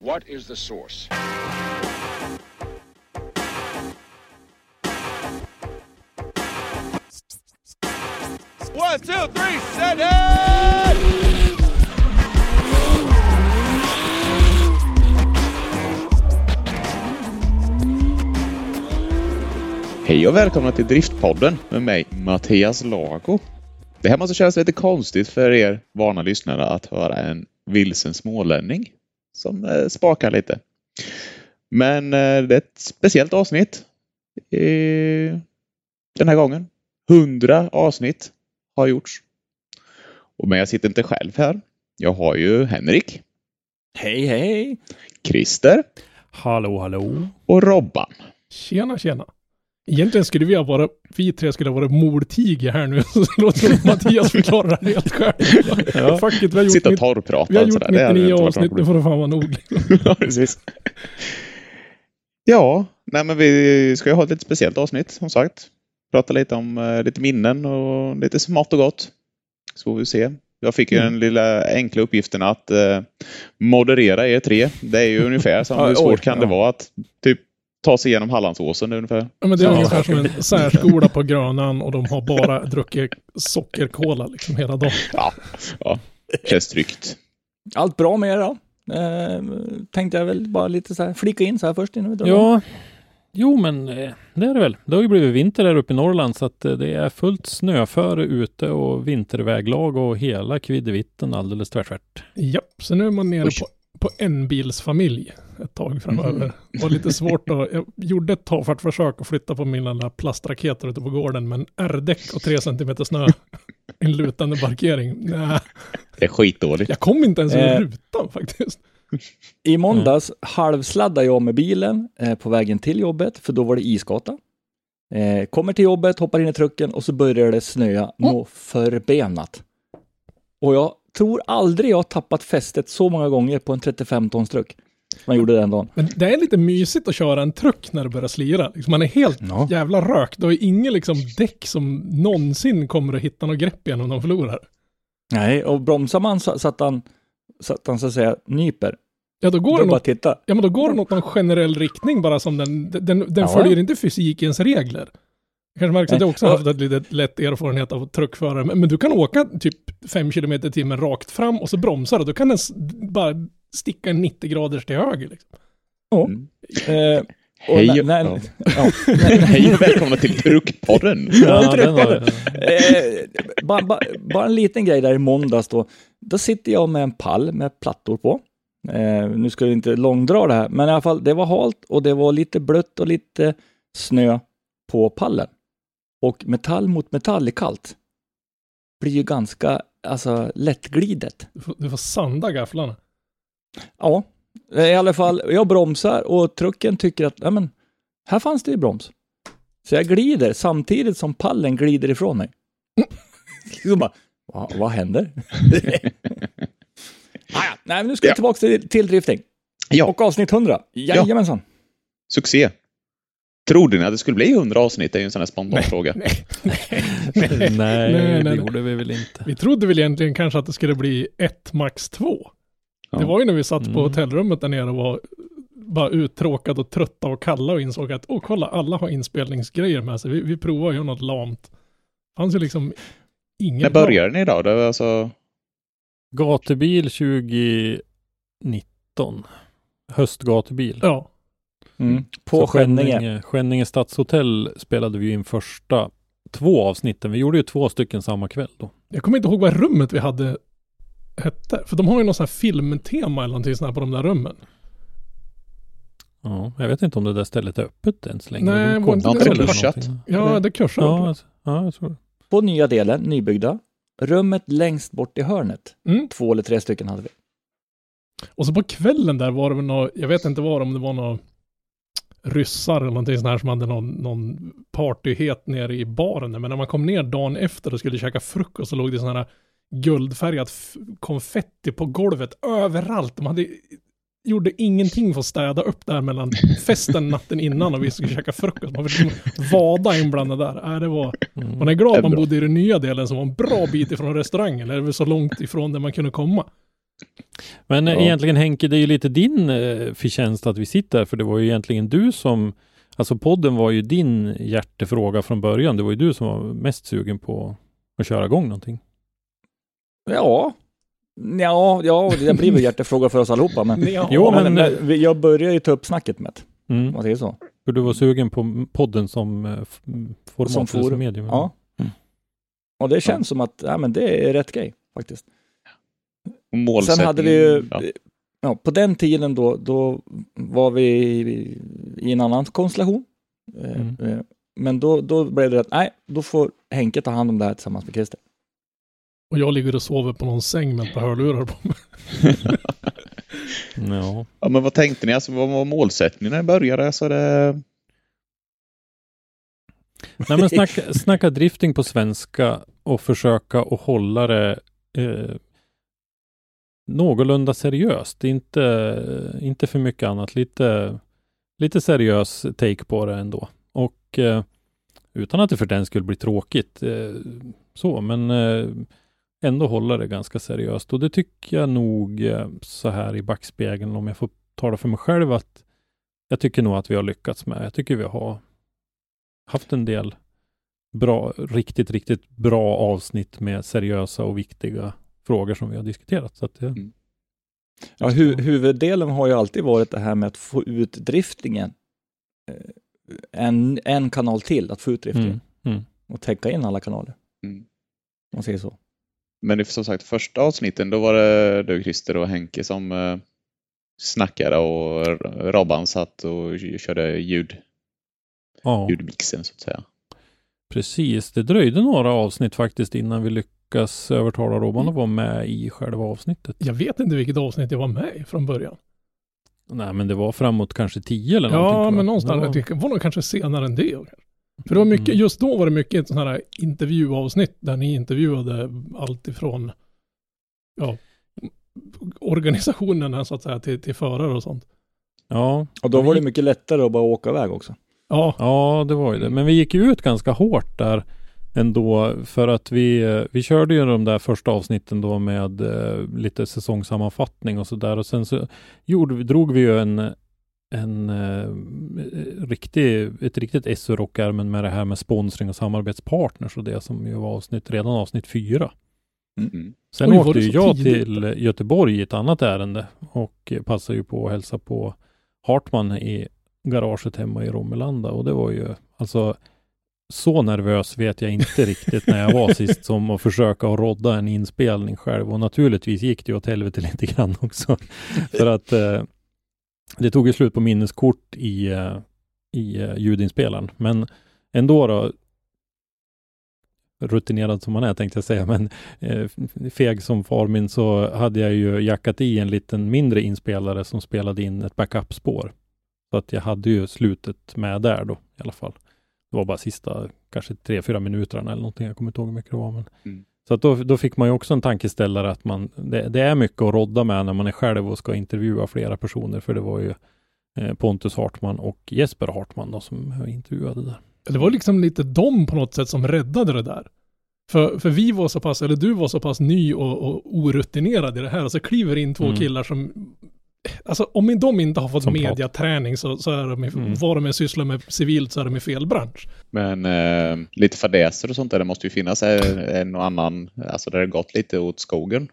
What is the source? One, two, three, set it! Hej och välkomna till Driftpodden med mig Mattias Lago. Det här måste kännas lite konstigt för er vana lyssnare att höra en vilsen smålänning som eh, spakar lite. Men eh, det är ett speciellt avsnitt eh, den här gången. Hundra avsnitt har gjorts. Och men jag sitter inte själv här. Jag har ju Henrik, Hej, hej! Christer Hallå, hallå. och Robban. Tjena, tjena. Egentligen skulle vi ha varit, vi tre skulle ha varit mordtiger här nu. Så att Mattias förklarar det helt själv. Ja. Fuck it, vi har gjort, Sitta och mitt, torrprata. vi har gjort sådär. Det hade 99 inte varit avsnitt, nu får det fan vara nog. Ja, precis. Ja, nej men vi ska ju ha ett lite speciellt avsnitt som sagt. Prata lite om eh, lite minnen och lite smått och gott. Så får vi se. Jag fick ju Mm. den lilla enkla uppgiften att eh, moderera er tre. Det är ju ungefär som hur svårt kan det vara att typ ta sig igenom Hallandsåsen ungefär. Ja, men det är Ja. ungefär som en särskola på Grönan och de har bara druckit sockerkola liksom hela dagen. Ja, ja. känns tryggt. Allt bra med er då? Eh, tänkte jag väl bara lite så här flika in så här först innan vi drar. Ja, jo men eh, det är det väl. Det har ju blivit vinter där uppe i Norrland så att eh, det är fullt snöföre ute och vinterväglag och hela kviddevitten alldeles tvärtvärt. Japp, så nu är man nere Oj. på, på en bilsfamilj ett tag framöver. Det var lite svårt att, jag gjorde ett tafatt försök att flytta på min lilla plastraket ute på gården, men R-däck och tre centimeter snö, en lutande parkering. Nej, Det är skitdåligt. jag kom inte ens över Eh. rutan faktiskt. I måndags halvsladdade jag med bilen eh, på vägen till jobbet, för då var det isgata. Eh, kommer till jobbet, hoppar in i trucken och så börjar det snöa nå förbenat. Och jag tror aldrig jag har tappat fästet så många gånger på en 35 tons truck jag gjorde den dagen. Men det är lite mysigt att köra en truck när det börjar slira. Liksom man är helt Ja. jävla rökt. Det är ingen liksom däck som någonsin kommer att hitta något grepp igen om de förlorar. Nej, och bromsar man så, så att han, så att han så att säga nyper, Ja, då går den åt, titta. ja, men då går den åt någon generell riktning bara som den, den, den Ja. följer inte fysikens regler. Kanske märks att jag också har haft ett litet lätt erfarenhet av truckförare. Men, men du kan åka typ 5 km i timmen rakt fram och så bromsar du. Då kan den bara sticka en 90 graders till höger. Liksom. Ja. Mm. Eh, och Hej, när- när- ja. ja. Hej och välkomna till Truckpodden. Ja. Eh, bara, bara, bara en liten grej där i måndags då. Då sitter jag med en pall med plattor på. Eh, nu ska jag inte långdra det här, men i alla fall, det var halt och det var lite blött och lite snö på pallen. Och metall mot metall är kallt. Blir ju ganska, alltså, lättglidet. Du får, du får sanda gafflarna. Ja, i alla fall, jag bromsar och trucken tycker att, ja men, här fanns det ju broms. Så jag glider samtidigt som pallen glider ifrån mig. Så bara, vad, vad händer? ah, ja. Nej, men nu ska vi Ja. tillbaka till, till drifting. Ja. Och avsnitt 100. Jajamensan. Succé. Trodde ni att det skulle bli 100 avsnitt? Det är ju en sån här spontan fråga. Nej, Nej, nej, det nej. gjorde vi väl inte. Vi trodde väl egentligen kanske att det skulle bli ett, max två. Ja. Det var ju när vi satt på Mm. hotellrummet där nere och var bara uttråkade och trötta och kalla och insåg att åh kolla alla har inspelningsgrejer med sig. Vi, vi provar ju något lamt. fanns ju liksom ingen När började ni då? Det var alltså... Gatubil 2019. Höstgatubil. Ja, Mm. På Skänninge. Skänninge. Skänninge stadshotell spelade vi in första två avsnitten. Vi gjorde ju två stycken samma kväll då. Jag kommer inte ihåg vad rummet vi hade hette. För de har ju någon sån här filmtema eller någonting sånt här på de där rummen. Ja, jag vet inte om det där stället är öppet än så länge. Nej, Det var inte det kursat? Ja, det kursade. Ja, alltså, ja, jag tror det. På nya delen, nybyggda. Rummet längst bort i hörnet. Mm. Två eller tre stycken hade vi. Och så på kvällen där var det väl något, jag vet inte vad om det var något ryssar eller någonting sånt här som hade någon, någon partyhet nere i baren. Men när man kom ner dagen efter och skulle käka frukost så låg det sån här guldfärgat konfetti på golvet överallt. De hade gjorde ingenting för att städa upp där mellan festen natten innan och vi skulle käka frukost. Man fick liksom vada inblandad där. Äh, det var, Mm. man är glad att man bodde i den nya delen som var en bra bit ifrån restaurangen. Eller så långt ifrån där man kunde komma. Men Ja. egentligen Henke, det är ju lite din eh, förtjänst att vi sitter här, för det var ju egentligen du som, alltså podden var ju din hjärtefråga från början. Det var ju du som var mest sugen på att köra igång någonting. Ja. Ja, ja, det blir väl hjärtefråga för oss allihopa. Men, Ja, Jo, men, men- jag börjar ju ta upp snacket med det, om Mm. man säger så. För du var sugen på podden som eh, format Som som medium. Ja. Mm. Och det känns som att ja, men det är rätt grej faktiskt. Och målsättningen, Sen hade vi ju, ja. ja. på den tiden då, då var vi i, i en annan konstellation. Eh, Mm. eh, Men då, då blev det att, nej, då får Henke ta hand om det här tillsammans med Christer. Och jag ligger och sover på någon säng med ett par hörlurar på mig. Ja. ja, men vad tänkte ni? Alltså, vad var målsättningen när ni började? Alltså, det... Nej men snacka, snacka drifting på svenska och försöka att hålla det eh, någorlunda seriöst. Inte, inte för mycket annat. Lite, lite seriös take på det ändå. Och eh, utan att det för den skulle bli tråkigt. Eh, så, men eh, ändå hålla det ganska seriöst. Och det tycker jag nog eh, så här i backspegeln, om jag får tala för mig själv, att jag tycker nog att vi har lyckats med. Jag tycker vi har haft en del bra, riktigt, riktigt bra avsnitt med seriösa och viktiga frågor som vi har diskuterat. Så att det, Ja, hu huvuddelen har ju alltid varit det här med att få ut driftingen. Eh, En, en kanal till att få ut driftingen mm, mm. och täcka in alla kanaler. Mm. Om man säger så. Men det, som sagt, första avsnitten då var det du Christer och Henke som eh, snackade och Robban satt och körde ljud, Ja, ljudmixen så att säga. precis. Det dröjde några avsnitt faktiskt innan vi lyckas övertala Robban att vara med i själva avsnittet. Jag vet inte vilket avsnitt jag var med i från början. Nej, men det var framåt kanske tio eller någonting. Ja, men någonstans. Ja. Det var nog kanske senare än det. För det var mycket, Mm. just då var det mycket sådana här intervjuavsnitt där ni intervjuade allt ifrån ja, organisationerna så att säga till, till förare och sånt. Ja, Och då var det mycket lättare att bara åka iväg också. Ja, Ja, det var ju det. Men vi gick ju ut ganska hårt där ändå för att vi, eh, vi körde ju de där första avsnitten då med eh, lite säsongssammanfattning och så där och sen så gjorde, drog vi ju en en eh, riktig, ett riktigt SU rockärmen med det här med sponsring och samarbetspartners och det som ju var avsnitt, redan avsnitt fyra. Mm. Sen Oj, var åkte det ju jag tidigt? till Göteborg i ett annat ärende och passade ju på att hälsa på Hartman i garaget hemma i Romelanda och det var ju alltså så nervös vet jag inte riktigt när jag var sist som att försöka att rodda en inspelning själv och naturligtvis gick det ju åt helvete lite grann också för att eh, det tog ju slut på minneskort i, eh, i eh, ljudinspelaren men ändå då rutinerad som man är tänkte jag säga, men eh, feg som far min så hade jag ju jackat i en liten mindre inspelare som spelade in ett backup-spår. Så att jag hade ju slutet med där då i alla fall. Det var bara sista kanske tre, fyra minuterna eller någonting. Jag kommer inte ihåg hur mycket det var. Men... Mm. Så att då, då fick man ju också en tankeställare att man, det, det är mycket att rodda med när man är själv och ska intervjua flera personer. För det var ju eh, Pontus Hartman och Jesper Hartman då som jag intervjuade där. det var liksom lite de på något sätt som räddade det där. För, för vi var så pass, eller du var så pass ny och, och orutinerad i det här och så kliver in två Mm. killar som Alltså om de inte har fått Som mediaträning så, så är de Mm. vad de än sysslar med civilt så är de i fel bransch. Men eh, lite fadäser och sånt där, det måste ju finnas en, en och annan, alltså där det gått lite åt skogen.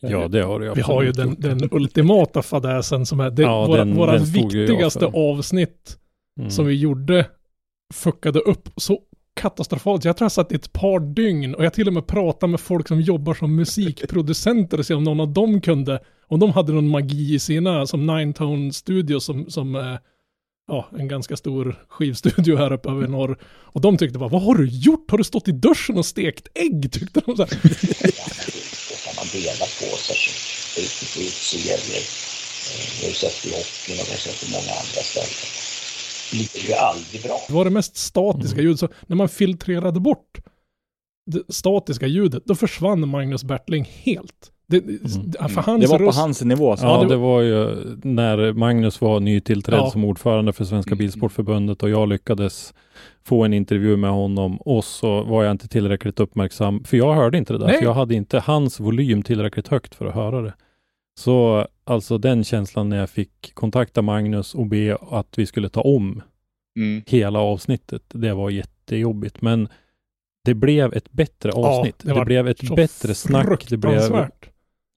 Ja, det har det Vi har ju den, den ultimata fadäsen som är det, Ja, våra, den- våra den viktigaste avsnitt Mm. som vi gjorde fuckade upp så katastrofalt. Jag tror jag satt i ett par dygn och jag till och med pratade med folk som jobbar som musikproducenter och se om någon av dem kunde, om de hade någon magi i sina, som Nine Tone Studio som, som eh, ja, en ganska stor skivstudio här uppe över norr. Och de tyckte bara, vad har du gjort? Har du stått i duschen och stekt ägg? Tyckte de så här. Kan man dela på sig på har ju sett det i hockeyn och det i många andra ställen. Det blir ju aldrig bra. Det var det mest statiska ljudet. Så när man filtrerade bort det statiska ljudet, då försvann Magnus Bertling helt. Det, för hans Det var på röst, hans nivå. Så. Ja, det det var ju när Magnus var nytillträdd Ja. som ordförande för Svenska Bilsportförbundet och jag lyckades få en intervju med honom och så var jag inte tillräckligt uppmärksam, för jag hörde inte det där, Nej. för jag hade inte hans volym tillräckligt högt för att höra det. Så alltså den känslan när jag fick kontakta Magnus och be att vi skulle ta om Mm. hela avsnittet, det var jättejobbigt. Men det blev ett bättre avsnitt. det det, var blev ett bättre snack. Det blev.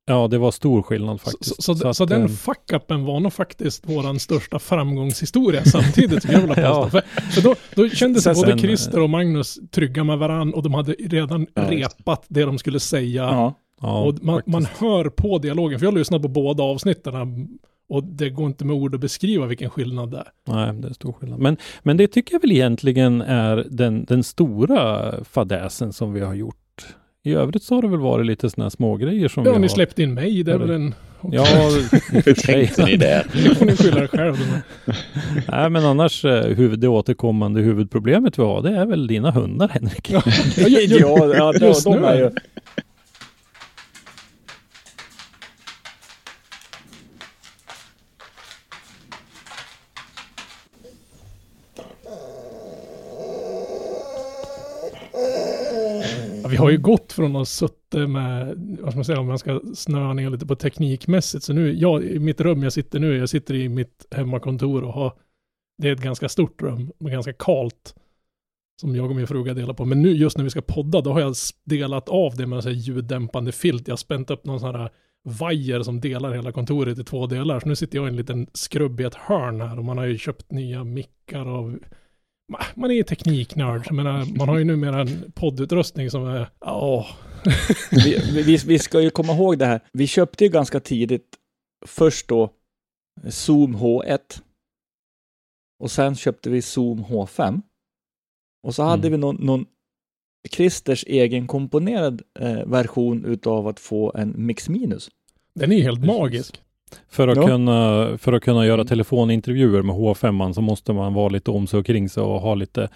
Ja, det var stor skillnad Så, faktiskt. så, så, att, så den eh, fuck-upen var nog faktiskt våran största framgångshistoria samtidigt, skulle jag vilja påstå. Ja. För, för då, då kände sig både sen- Christer och Magnus trygga med varandra och de hade redan Ja, just repat det de skulle säga. Ja. ja, och man, man hör på dialogen, för jag lyssnar på båda avsnitten och det går inte med ord att beskriva vilken skillnad det är. Nej, det är stor skillnad. Men, men det tycker jag väl egentligen är den, den stora fadäsen som vi har gjort. I övrigt så har det väl varit lite sådana små grejer som Ja, vi ni har... släppte in mig, det är väl en... Ja, Hur tänkte ni där? Det får ni skylla er själv. Men, Nej, men annars eh, huvud, det återkommande huvudproblemet vi har, det är väl dina hundar, Henrik. ja, ju- Ja, ja, de, de nu. är ju... Ja, vi har ju gått från att suttit med, vad ska man säga, om man ska snöa ner lite på teknikmässigt. Så nu, jag, i mitt rum jag sitter nu, jag sitter i mitt hemmakontor och har, det är ett ganska stort rum, och ganska kalt. Som jag och min fruga delar på. Men nu just när vi ska podda, då har jag delat av det med en sån här ljuddämpande filt. Jag har spänt upp någon sån här vajer som delar hela kontoret i två delar. Så nu sitter jag i en liten skrubb i ett hörn här och man har ju köpt nya mickar och man är ju tekniknörd. Menar, man har ju numera en poddutrustning som är, ja, vi, vi, vi ska ju komma ihåg det här. Vi köpte ju ganska tidigt först då Zoom H1 och sen köpte vi Zoom H5. Och så hade Mm. vi någon, någon Christers egen komponerad eh, version utav att få en Mix Minus. den är ju helt magisk. För att, Ja. kunna, för att kunna göra Mm. telefonintervjuer med H5 så måste man vara lite om sig och kring sig och ha lite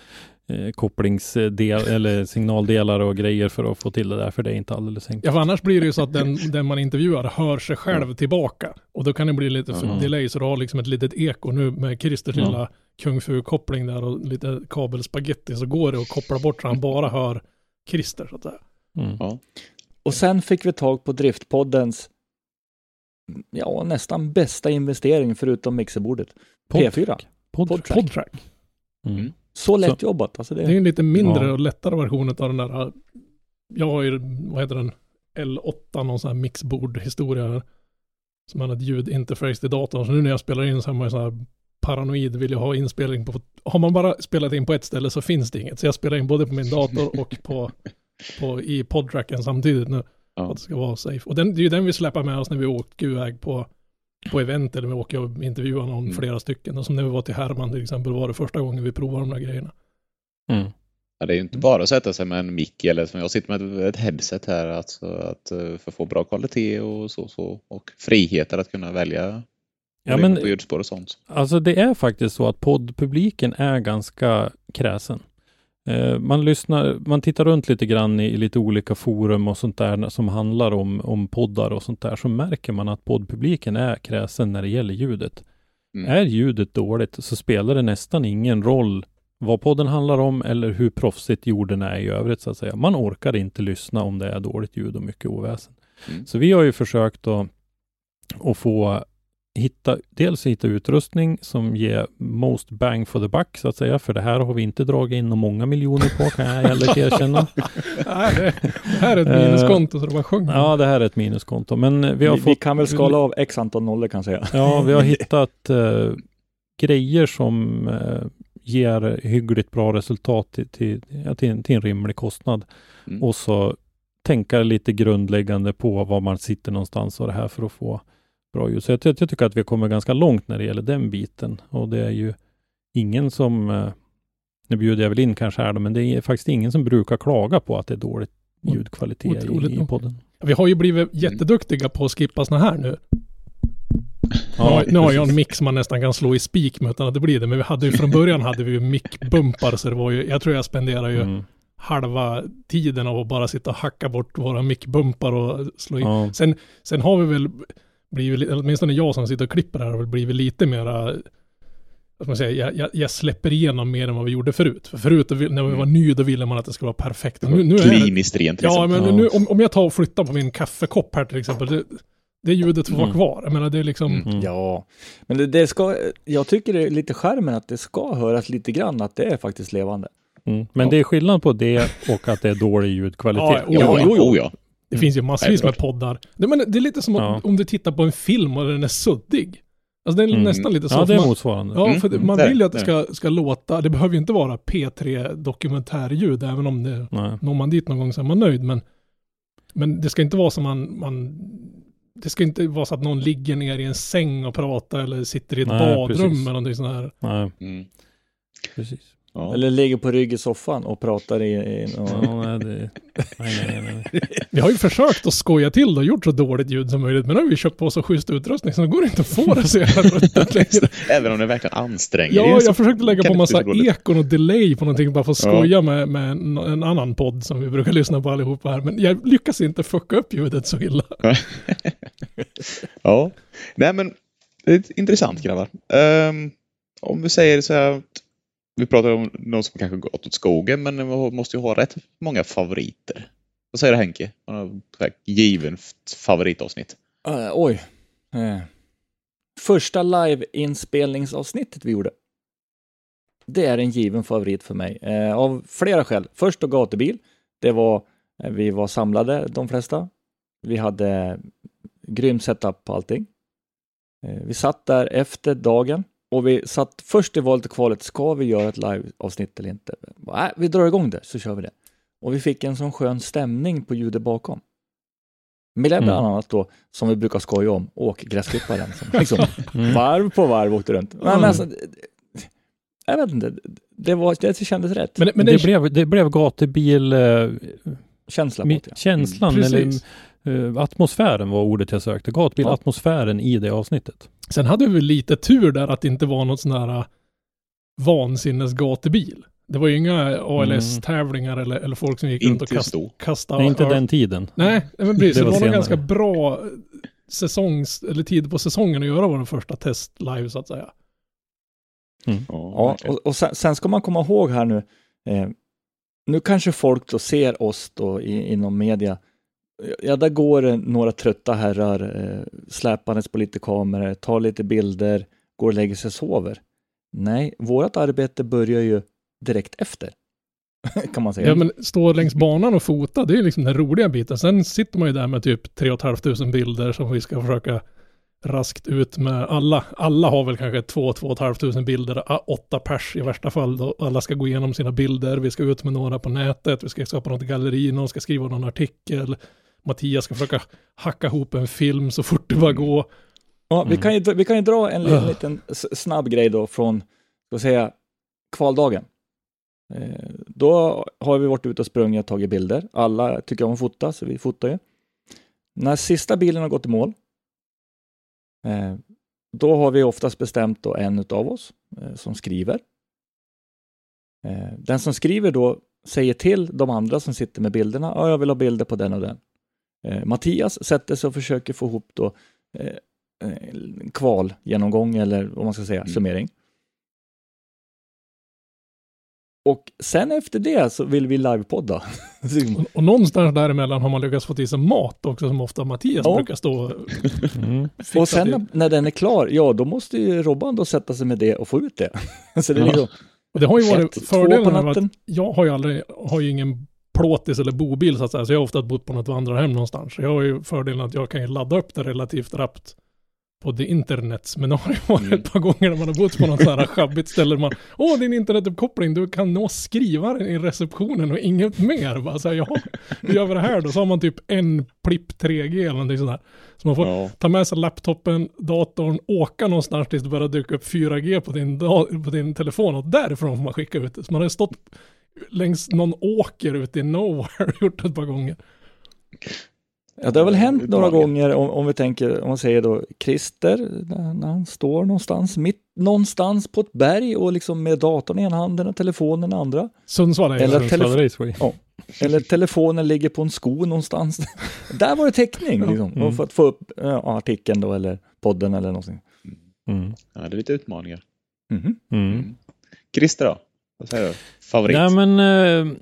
eh, kopplingsdel eller signaldelar och grejer för att få till det där, för det är inte alldeles enkelt. Ja, för annars blir det ju så att den, den man intervjuar hör sig själv tillbaka. Och då kan det bli lite för Ja. delay, så du har liksom ett litet eko nu med Christers Ja. lilla kung fu-koppling där och lite kabelspaghetti så går det att koppla bort så han bara hör Christer så att säga. Mm. Och sen fick vi tag på Driftpoddens ja, nästan bästa investering förutom mixerbordet. P4. Podtrack. Podtrack. Mm. Så lätt jobbat. Alltså det, Det är en lite mindre Ja. och lättare version av den där. Jag har ju, vad heter den, L8, någon sån här mixbord-historia. här, Som har ett ljudinterface till datorn. Så nu när jag spelar in så är man ju så här paranoid, vill jag ha inspelning på, har man bara spelat in på ett ställe så finns det inget. Så jag spelar in både på min dator och på, på i podtracken samtidigt nu. Ja. att det ska vara safe. Och den, det är ju den vi släpper med oss när vi åker iväg på, på event eller vi åker och intervjuar någon, Mm. flera stycken. Och som när vi var till Herman till exempel var det första gången vi provade de där grejerna. Mm. Ja, det är ju inte bara att sätta sig med en mick eller som jag sitter med ett headset här alltså, att, eh, för att få bra kvalitet och så, så och friheter att kunna välja Ja, men på ljudspår och sånt. Alltså det är faktiskt så att poddpubliken är ganska kräsen. Eh, man lyssnar, man tittar runt lite grann i, i lite olika forum och sånt där som handlar om, om poddar och sånt där, så märker man att poddpubliken är kräsen när det gäller ljudet. Mm. Är ljudet dåligt så spelar det nästan ingen roll vad podden handlar om eller hur proffsigt jorden är i övrigt så att säga. Man orkar inte lyssna om det är dåligt ljud och mycket oväsen. Mm. Så vi har ju försökt att, att få hitta, dels hitta utrustning som ger most bang for the buck så att säga, för det här har vi inte dragit in många miljoner på kan jag ärligt erkänna. Nej, det, det här är ett Eh, minuskonto så det var sjunger. Ja, det här är ett minuskonto, men vi vi, har vi fått... kan väl skala av x antal nollor kan jag säga. Ja, vi har hittat eh, grejer som eh, ger hyggligt bra resultat till, till, till, en, till en rimlig kostnad. Mm. Och så tänka lite grundläggande på var man sitter någonstans och det här för att få bra ljud. Så jag, jag tycker att vi kommer ganska långt när det gäller den biten. Och det är ju ingen som, eh, nu bjuder jag väl in kanske här då, men det är faktiskt ingen som brukar klaga på att det är dåligt ljudkvalitet Otroligt i, i podden. Vi har ju blivit jätteduktiga på att skippa såna här nu. Ja, nu, har jag en mick som man nästan kan slå i spik med utan att det blir det. Men vi hade ju från början hade vi ju mickbumpar så det var ju, jag tror jag spenderar ju Mm. halva tiden av att bara sitta och hacka bort våra mickbumpar och slå in. Ja. Sen, sen har vi väl blivit, åtminstone jag som sitter och klipper här har väl blivit lite mera, vad ska man säga, jag, jag, jag släpper igenom mer än vad vi gjorde förut. För förut när vi var ny då ville man att det skulle vara perfekt. Nu, nu är det, Kliniskt rent Ja, liksom. men Ja. nu om, om jag tar och flyttar på min kaffekopp här till exempel, det, det ljudet får vara Mm. kvar. Jag menar det är liksom, Mm. Ja, men det, det ska, jag tycker det är lite skärmen att det ska höras lite grann att det är faktiskt levande. Mm. Men det är skillnad på det och att det är dålig ljudkvalitet. Ja, Ja, jo, jo. oh, ja. Det finns ju massvis med poddar. Nej, men det är lite som Ja. om du tittar på en film och den är suddig. Alltså det är Mm. nästan lite så. Ja, det är man, motsvarande. Ja, Mm, för det- mm, man det vill ju att det. det ska, ska låta, det behöver ju inte vara P3 dokumentärljud, även om det, Nej. når man dit någon gång så är man nöjd, men, men det ska inte vara som man, man, det ska inte vara så att någon ligger ner i en säng och pratar eller sitter i ett Nej, badrum precis. eller någonting sånt här. Nej, Mm. precis. Ja. Eller ligger på rygg i soffan och pratar i... i och, Ja, nej, det... nej, nej, nej, nej. Vi har ju försökt att skoja till och gjort så dåligt ljud som möjligt, men nu har vi köpt på så schysst utrustning så det går inte att få det så jävla ruttet längre. Även om det verkligen anstränger Ja, så jag försökte lägga på massa ekon och delay på någonting bara för att Ja. skoja med, med en, en annan podd som vi brukar lyssna på allihopa här. Men jag lyckas inte fucka upp ljudet så illa. Ja, nej men det är intressant grabbar. Ehm, om vi säger så här vi pratar om någon som kanske gått åt skogen men man måste ju ha rätt många favoriter. Vad säger du Henke? Har du given favoritavsnitt? Uh, oj. Uh. Första live-inspelningsavsnittet vi gjorde. Det är en given favorit för mig. uh, av flera skäl. Först då gatubil. Det var, eh, vi var samlade de flesta. Vi hade grym setup på allting. Vi satt där efter dagen och vi satt först i valet och kvalet. Ska vi göra ett live-avsnitt eller inte? Nej, vi drar igång det så kör vi det. Och vi fick en sån skön stämning på ljudet bakom. Med Mm. bland annat då, som vi brukar skoja om, åk gräsklipparen. Som liksom Mm. varv på varv åkte runt. Men, Mm. men alltså, det- jag vet inte, det, var, det kändes rätt. Men, men det, det, blev, det blev gatubil... Eh, Känsla på det. känslan, Mm, eller eh, atmosfären var ordet jag sökte. Gatbil, Ja. atmosfären i det avsnittet. sen hade vi lite tur där att det inte var något sån här äh, vansinnes gatubil. Det var ju inga ALS-tävlingar eller, eller folk som gick runt och Inte kast, kastade Nej, inte den tiden. Nej, men precis. Det Det var var, nog ganska bra säsongs, eller tid på säsongen att göra vår första test live så att säga. Ja, verkligen. och, och sen, sen ska man komma ihåg här nu, eh, nu kanske folk då ser oss då i, inom media, ja där går några trötta herrar eh, släpandes på lite kameror, tar lite bilder, går och lägger sig och sover. Nej, vårt arbete börjar ju direkt efter, kan man säga. Ja, men stå längs banan och fota, det är ju liksom den roliga biten. Sen sitter man ju där med typ 3 500 bilder som vi ska försöka raskt ut med alla. Alla har väl kanske 2 2 500 bilder, åtta pers i värsta fall. Då. Alla ska gå igenom sina bilder, vi ska ut med några på nätet, vi ska skapa något galleri, någon ska skriva någon artikel. Mattias ska försöka hacka ihop en film så fort det bara går. Ja, vi, Mm. kan ju, vi kan ju dra en liten s- snabb grej då från, ska säga, kvaldagen. Eh, då har vi varit ute och sprungit och tagit bilder. Alla tycker om att fota, så vi fotar ju. När sista bilen har gått i mål, eh, då har vi oftast bestämt då en av oss eh, som skriver. Eh, den som skriver då säger till de andra som sitter med bilderna, ja, jag vill ha bilder på den och den. Eh, Mattias sätter sig och försöker få ihop då eh, eh, kval genomgång eller vad man ska säga, Mm. summering. Och sen efter det så vill vi livepodda. Och, och någonstans däremellan har man lyckats få till sig mat också som ofta Mattias Ja. brukar stå och Mm. och sen till. när, när den är klar, ja då måste ju Robban då sätta sig med det och få ut det. så det är Ja. liksom Och det har ju varit fördelen med att jag har ju aldrig, har ju ingen plåtis eller bobil så att säga, så jag har ofta bott på något vandrarhem någonstans. Så jag har ju fördelen att jag kan ju ladda upp det relativt rappt på det internetseminarium var det ett par gånger när man har bott på något sånt här sjabbigt ställe. Man, Åh, din internetuppkoppling, du kan nå skrivaren i receptionen och inget mer. Bara så här, ja, hur gör vi det här då? Så har man typ en plipp 3G eller någonting sånt där. Så man får Ja. ta med sig laptopen, datorn, åka någonstans tills det börjar dyka upp 4G på din, på din telefon och därifrån får man skicka ut det. Så man har stått längs någon åker ute i nowhere gjort ett par gånger. Ja, det har väl hänt några Utmaningar. gånger om, om vi tänker, om man säger då Christer, när, han står någonstans, mitt någonstans på ett berg och liksom med datorn i ena handen och telefonen i den andra. Sundsvall är Eller telefon- Raceway. Eller telefonen ligger på en sko någonstans. Där var det täckning liksom. Mm. För att få upp ja, artikeln då eller podden eller någonting. Mm. Ja, det är lite utmaningar. Mhm. Mm. Christer då? Vad säger du? Favorit? Nej men eh,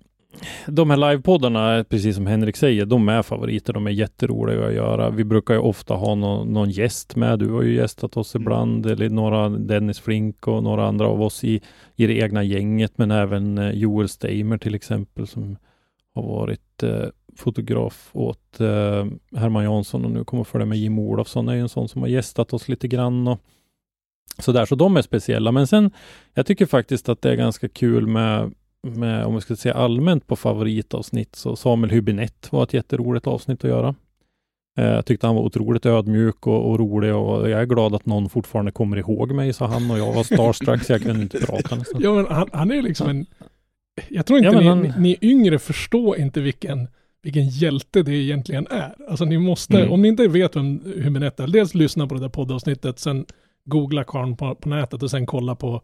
de här livepoddarna, precis som Henrik säger, de är favoriter. De är jätteroliga att göra. Vi brukar ju ofta ha någon, någon gäst med. Du har ju gästat oss ibland, eller några, Dennis Flink och några andra av oss i, i det egna gänget, men även eh, Joel Steimer till exempel som har varit eh, fotograf åt eh, Herman Jansson och nu kommer följa med Jim Olofsson är ju en sån som har gästat oss lite grann och sådär, så de är speciella. Men sen, jag tycker faktiskt att det är ganska kul med med, om vi ska säga allmänt på favoritavsnitt, så Samuel Hübinette var ett jätteroligt avsnitt att göra. Eh, Jag tyckte han var otroligt ödmjuk och, och rolig och jag är glad att någon fortfarande kommer ihåg mig, sa han och jag var starstruck så jag kunde inte prata nästan. Ja, men han, han är liksom en... Jag tror inte Ja, ni, han- ni, ni yngre förstår inte vilken, vilken hjälte det egentligen är. Alltså ni måste, Mm. om ni inte vet vem Hübinette är, dels lyssna på det där poddavsnittet, sen googla karln på, på nätet och sen kolla på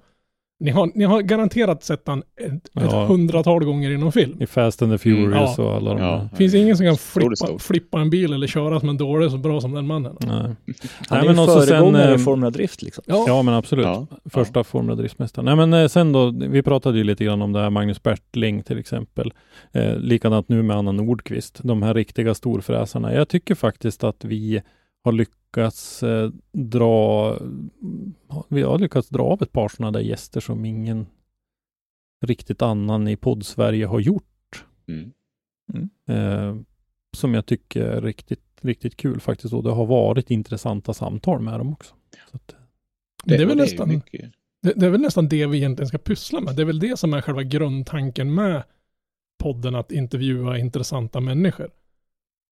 ni har, ni har garanterat sett han ett, ett Ja. hundratal gånger i någon film. I Fast and the Furious Ja. och alla de Ja. där. Det finns ingen som kan flippa, flippa en bil eller köra som en dåre så bra som den mannen. Nej. Han Nej, är men ju sen, föregångare i eh, Formula Drift liksom. Ja, Ja, men absolut. Ja. Första Formula Driftmästaren. Nej, men eh, sen då, vi pratade ju lite grann om det här Magnus Bertling till exempel. Eh, likadant nu med Anna Nordqvist, de här riktiga storfräsarna. Jag tycker faktiskt att vi har lyckats eh, dra, vi har lyckats dra av ett par sådana där gäster som ingen riktigt annan i podd-Sverige har gjort. Mm. Eh, som jag tycker är riktigt, riktigt kul faktiskt. Och det har varit intressanta samtal med dem också. Så att, det, är väl ju nästan... Det, det är väl nästan det vi egentligen ska pyssla med. Det är väl det som är själva grundtanken med podden, att intervjua intressanta människor.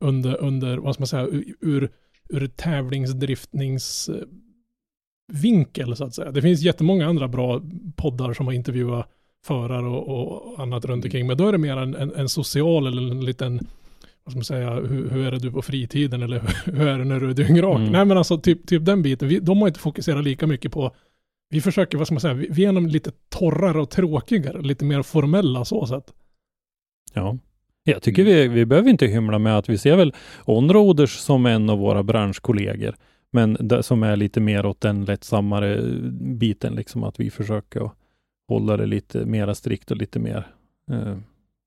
Under, under vad ska man säga, ur, ur, ur tävlingsdriftningsvinkel så att säga. Det finns jättemånga andra bra poddar som har intervjuat förare och, och annat runt omkring. Men då är det mer en, en, en social eller en liten, vad ska man säga, hur, hur är det du på fritiden eller hur är det när du är dyngrak? Mm. Nej men alltså typ, typ den biten. Vi, de har inte fokuserat lika mycket på vi försöker, vad ska man säga, vi, vi är lite torrare och tråkigare, lite mer formella så sätt. Ja. Jag tycker vi, vi behöver inte hymla med att vi ser väl Onroaders som en av våra branschkollegor, men det, som är lite mer åt den lättsammare biten, liksom att vi försöker hålla det lite mera strikt och lite mer eh,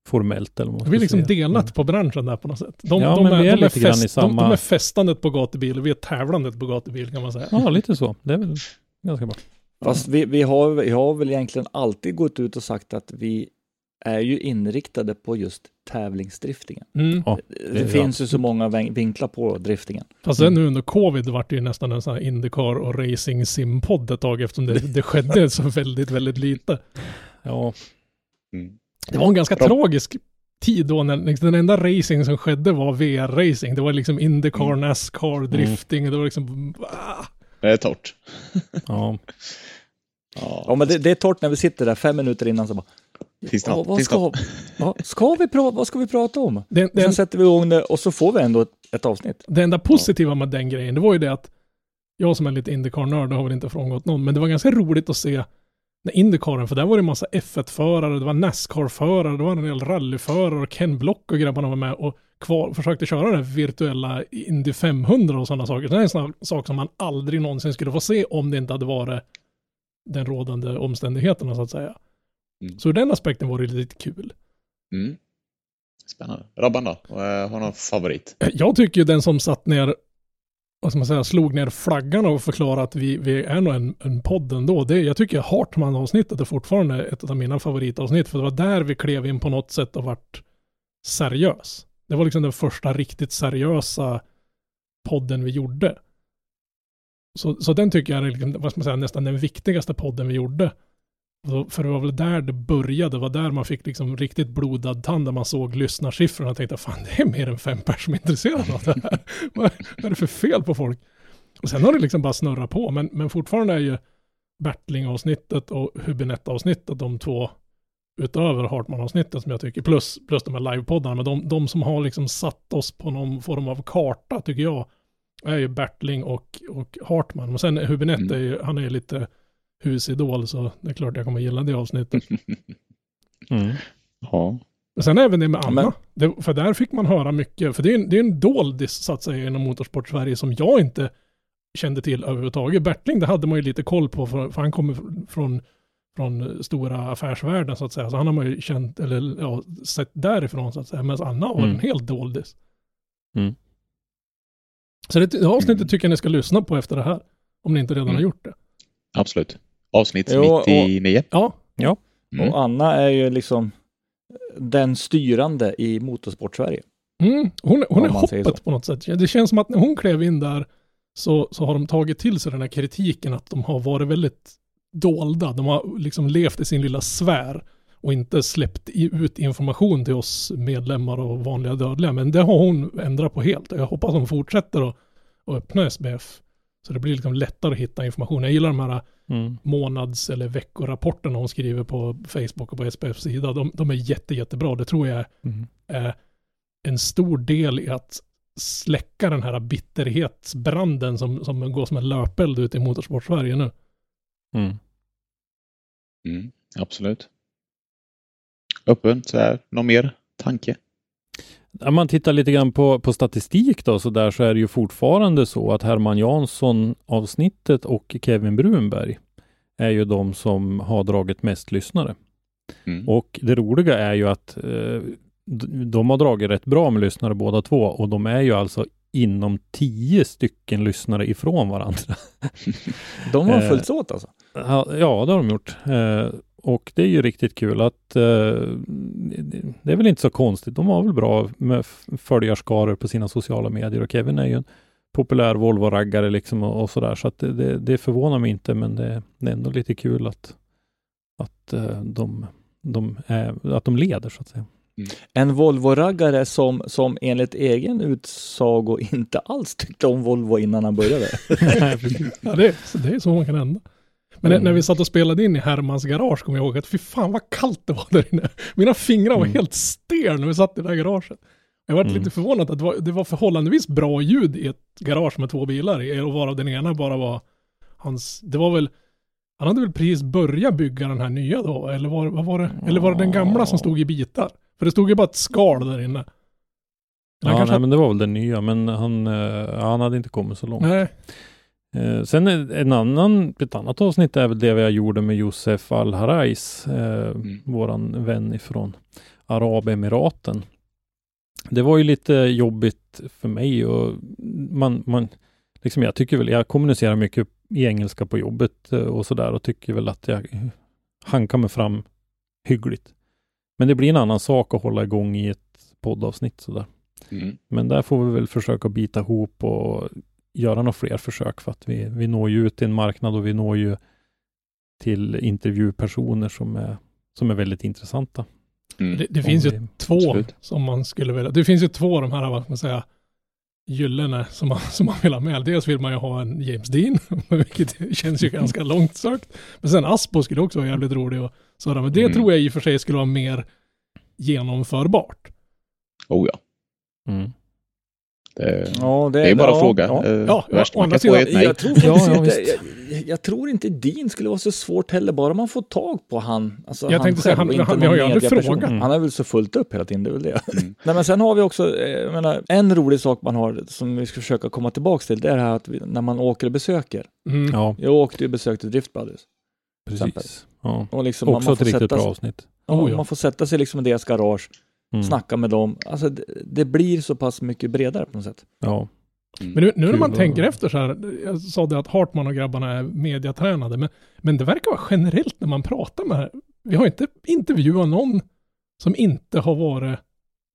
formellt. Eller vad Vi är liksom säga. delat på branschen där på något sätt. De, Ja, de vi är de lite grann i de, samma- de är festandet på gatubil och vi är tävlandet på gatubil kan man säga. Ja, lite så. Det är väl ganska bra. Fast vi, vi, har, vi har väl egentligen alltid gått ut och sagt att vi är ju inriktade på just tävlingsdriftingen. Mm. Ja, Det, vi finns ju så många vinklar på driftingen. Fast sen nu under covid vart det ju nästan en sån här Indycar och racing sim-podd ett tag eftersom det, det skedde så väldigt, väldigt lite. Ja, Mm. Det var en ganska Bra. tragisk tid då när liksom, den enda racing som skedde var VR-racing. Det var liksom Indycar, Mm. Nascar, drifting, det var liksom... Ah. Det är torrt. ja. Ja. Ja, men det, det är torrt när vi sitter där fem minuter innan så bara, Finns det ja, vad, det ska, ja, ska vi pra, vad ska vi prata om? Det, Och det, sen sätter vi igång det och så får vi ändå ett, ett avsnitt. det enda positiva med den grejen, det var ju det att jag som är lite Indycar-nörd har väl inte frångått någon, men det var ganska roligt att se när Indycaren, för där var det en massa F1-förare, det var Nascar-förare, det var en del rallyförare och Ken Block och grabbarna var med och kvar, försökte köra den virtuella Indy 500 och sådana saker. Det är en sån här sak som man aldrig någonsin skulle få se om det inte hade varit den rådande omständigheterna så att säga. Mm. Så den aspekten var det lite kul. Mm. Spännande. Robban då? Eh, Har någon favorit? Jag tycker ju den som satt ner, vad ska man säga, slog ner flaggan och förklarade att vi, vi är nog en, en podd ändå. Det, jag tycker Hartman-avsnittet är fortfarande ett av mina favoritavsnitt, för det var där vi klev in på något sätt och vart seriös. Det var liksom den första riktigt seriösa podden vi gjorde. Så, så den tycker jag är liksom, vad ska man säga, nästan den viktigaste podden vi gjorde. För det var väl där det började, det var där man fick liksom riktigt blodad tand, där man såg lyssnarsiffrorna och tänkte fan det är mer än fem personer som är intresserade av det här. vad, är det för fel på folk? Och sen har det liksom bara snurrat på, men, men fortfarande är ju Bertling-avsnittet och Hubinett-avsnittet de två utöver Hartman-avsnittet som jag tycker, plus, plus de här livepoddarna, men de, de som har liksom satt oss på någon form av karta tycker jag, är ju Bertling och, och Hartman. Och sen Hubinett Mm. är ju, han är lite husidol, så det är klart jag kommer gilla det avsnittet. Mm. Ja. Men sen även det med Anna, Men- det, för där fick man höra mycket, för det är en, det är en doldis så att säga inom motorsport Sverige som jag inte kände till överhuvudtaget. Bertling, det hade man ju lite koll på, för, för han kommer fr- från, från stora affärsvärlden så att säga, så han har man ju känt, eller ja, sett därifrån så att säga, medan Anna var Mm. en helt doldis. Mm. Så det, det avsnittet Mm. tycker jag ni ska lyssna på efter det här, om ni inte redan har Mm. gjort det. Absolut. Avsnitt Jo, och- 99. Ja, Mm. Och Anna är ju liksom den styrande i motorsport-Sverige. Mm, hon, hon är hoppet på något sätt. Ja, Det känns som att när hon klev in där så, så har de tagit till sig den här kritiken att de har varit väldigt dolda. De har liksom levt i sin lilla sfär och inte släppt ut information till oss medlemmar och vanliga dödliga. Men det har hon ändrat på helt och jag hoppas hon fortsätter att, att öppna SBF. Så det blir liksom lättare att hitta information. Jag gillar de här Mm. månads eller veckorapporterna hon skriver på Facebook och på SPFs sida. De, de är jätte, jättebra. Det tror jag är Mm. är en stor del i att släcka den här bitterhetsbranden som, som går som en löpeld ut i motorsport-Sverige nu. Mm. Mm. Absolut. Öppen, så här, någon mer tanke? Om man tittar lite grann på, på statistik då, så där så är det ju fortfarande så att Herman Jansson avsnittet och Kevin Brunberg är ju de som har dragit mest lyssnare. Mm. Och det roliga är ju att eh, de har dragit rätt bra med lyssnare båda två och de är ju alltså inom tio stycken lyssnare ifrån varandra. De har Eh, följts åt alltså. Ja, ja, det har de gjort. Och det är ju riktigt kul att eh, det- är väl inte så konstigt. De har väl bra med följarskaror på sina sociala medier och Kevin är ju en populär Volvo-raggare liksom och, och sådär. Så att det, det, det förvånar mig inte, men det, det är ändå lite kul att, att, eh, de, de är, att de leder så att säga. En Volvo-raggare som, som enligt egen utsago inte alls tyckte om Volvo innan han började. Ja, det, det är så man kan hända. Men när- när vi satt och spelade in i Hermans garage kommer jag ihåg att fy fan vad kallt det var där inne. Mina fingrar var Mm. helt stel när vi satt i det där garaget. Jag var Mm. lite förvånad att det var, det var förhållandevis bra ljud i ett garage med två bilar i, och varav den ena bara var hans, det var väl, han hade väl precis börjat bygga den här nya då, eller var, vad var det, eller var det den gamla som stod i bitar? För det stod ju bara ett skal där inne. Ja, nej, men det var väl den nya, men han, eh, ja, han hade inte kommit så långt. Nej, Eh, sen en annan, ett annat avsnitt är väl det jag gjorde med Josef Al-Harais, eh, Mm. våran vän ifrån Arabemiraten. Det var ju lite jobbigt för mig och man, man liksom jag tycker väl, jag kommunicerar mycket i engelska på jobbet eh, och sådär och tycker väl att jag hankar mig fram hyggligt. Men det blir en annan sak att hålla igång i ett poddavsnitt sådär. Mm. Men där får vi väl försöka bita ihop och göra några fler försök för att vi, vi når ju ut till en marknad och vi når ju till intervjupersoner som är, som är väldigt intressanta. Mm. det, det finns ju vi- två absolut. som man skulle vilja. Det finns ju två av de här, vad ska man säga, gyllene som man, som man vill ha med. Dels vill man ju ha en James Dean, vilket känns ju ganska långt sökt. Men sen Aspo skulle också vara jävligt rolig och sådär. Men det Mm. tror jag i och för sig skulle vara mer genomförbart. Oh ja. Mm. Det, Ja, det är bara att ja, fråga. ja. Eh, Ja, värst man kan få är ett nej. Jag tror inte, jag, jag tror inte din skulle vara så svårt heller, bara man får tag på han. Alltså, Jag tänkte säga, han- han- vi har ju aldrig frågat. Mm. Han är väl så fullt upp hela tiden, det är väl det. Mm. Nej, men sen har vi också, eh, jag menar, en rolig sak man har som vi ska försöka komma tillbaka till, det är det här att vi, när man åker och besöker. Mm. Ja, Jag åkte ju och besökte Drift Brothers. precis. Ja. Och liksom man, Också man, ett får riktigt sätta, bra sig- avsnitt. ja, Oh, ja. man får sätta sig liksom i deras garage, Mm. snacka med dem. Alltså det, det blir så pass mycket bredare på något sätt. Ja. Mm. Men nu, nu när man tänker efter så här, jag sa det att Hartman och grabbarna är mediatränade, men, men det verkar vara generellt när man pratar med, vi har inte intervjuat någon som inte har varit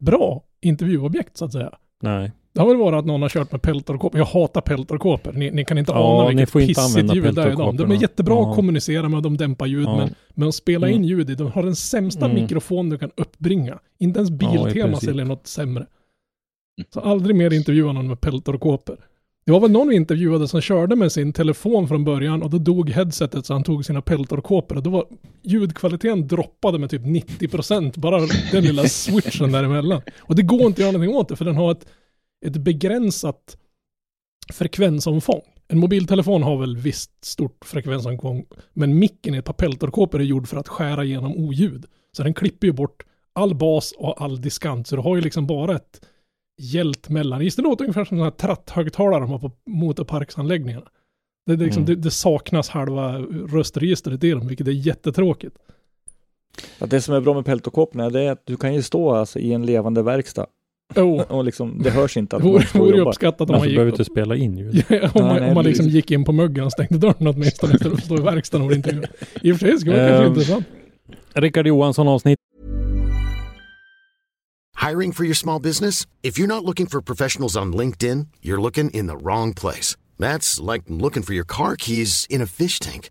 bra intervjuobjekt så att säga. Nej. Det har väl varit att någon har kört med peltorkåpor. Jag hatar peltorkåpor. Ni, ni kan inte Ja, ana vilket får inte pissigt ljud det är i dem. De är jättebra Ja. att kommunicera med, de dämpar ljud, Ja. men, men att spela in Mm. ljud i, de har den sämsta Mm. mikrofon du kan uppbringa. Inte ens Ja, Biltema princip. säljer något sämre. Så aldrig mer intervjua någon med peltorkåpor. Det var väl någon vi intervjuade som körde med sin telefon från början och då dog headsetet så han tog sina peltorkåpor och då var ljudkvaliteten droppade med typ 90% bara den lilla switchen däremellan. Och det går inte att göra någonting åt det för den har ett, ett begränsat frekvensomfång. En mobiltelefon har väl visst stort frekvensomfång men micken i ett par peltorkåpor är gjord för att skära igenom oljud. Så den klipper ju bort all bas och all diskant så du har ju liksom bara ett hjält mellan. Just det låter ungefär som sådana här tratthögtalare de har på motorparksanläggningarna. Det, det, liksom, Mm. det, det saknas halva röstregistret i dem, vilket är jättetråkigt. Ja, det som är bra med peltokåporna det är att du kan ju stå alltså, i en levande verkstad Oh, och liksom, det hörs inte att man står och ju jobbar. uppskattat om Alltså, man du behöver gick... inte spela in ljud. om man, nej, om man liksom gick in på muggen och stängde dörren åtminstone istället för att stå i verkstaden och bli intervjuad. I och för sig skulle det vara kanske Ehm, intressant. Rickard Johansson avsnitt Hiring for your small business? If you're not looking for professionals on LinkedIn, you're looking in the wrong place. That's like looking for your car keys in a fish tank.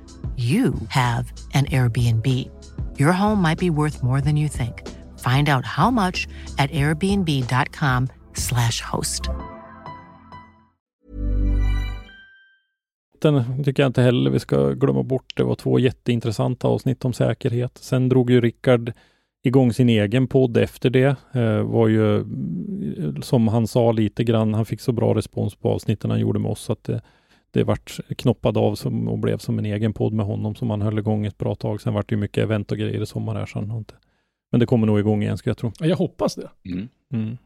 you have an Airbnb. Your home might be worth more than you think. Find out how much at airbnb.com/slash host. Den tycker jag inte heller vi ska glömma bort. Det var två jätteintressanta avsnitt om säkerhet. Sen drog ju Rickard igång sin egen podd efter det. Eh, var ju, mm, som han sa lite grann, han fick så bra respons på avsnitten han gjorde med oss att det, det vart knoppad av som, och blev som en egen podd med honom som han höll igång ett bra tag. Sen vart det ju mycket event och grejer i sommar här. Så han har inte. Men det kommer nog igång igen ska jag tro. Ja, Jag hoppas det. Mm. Mm.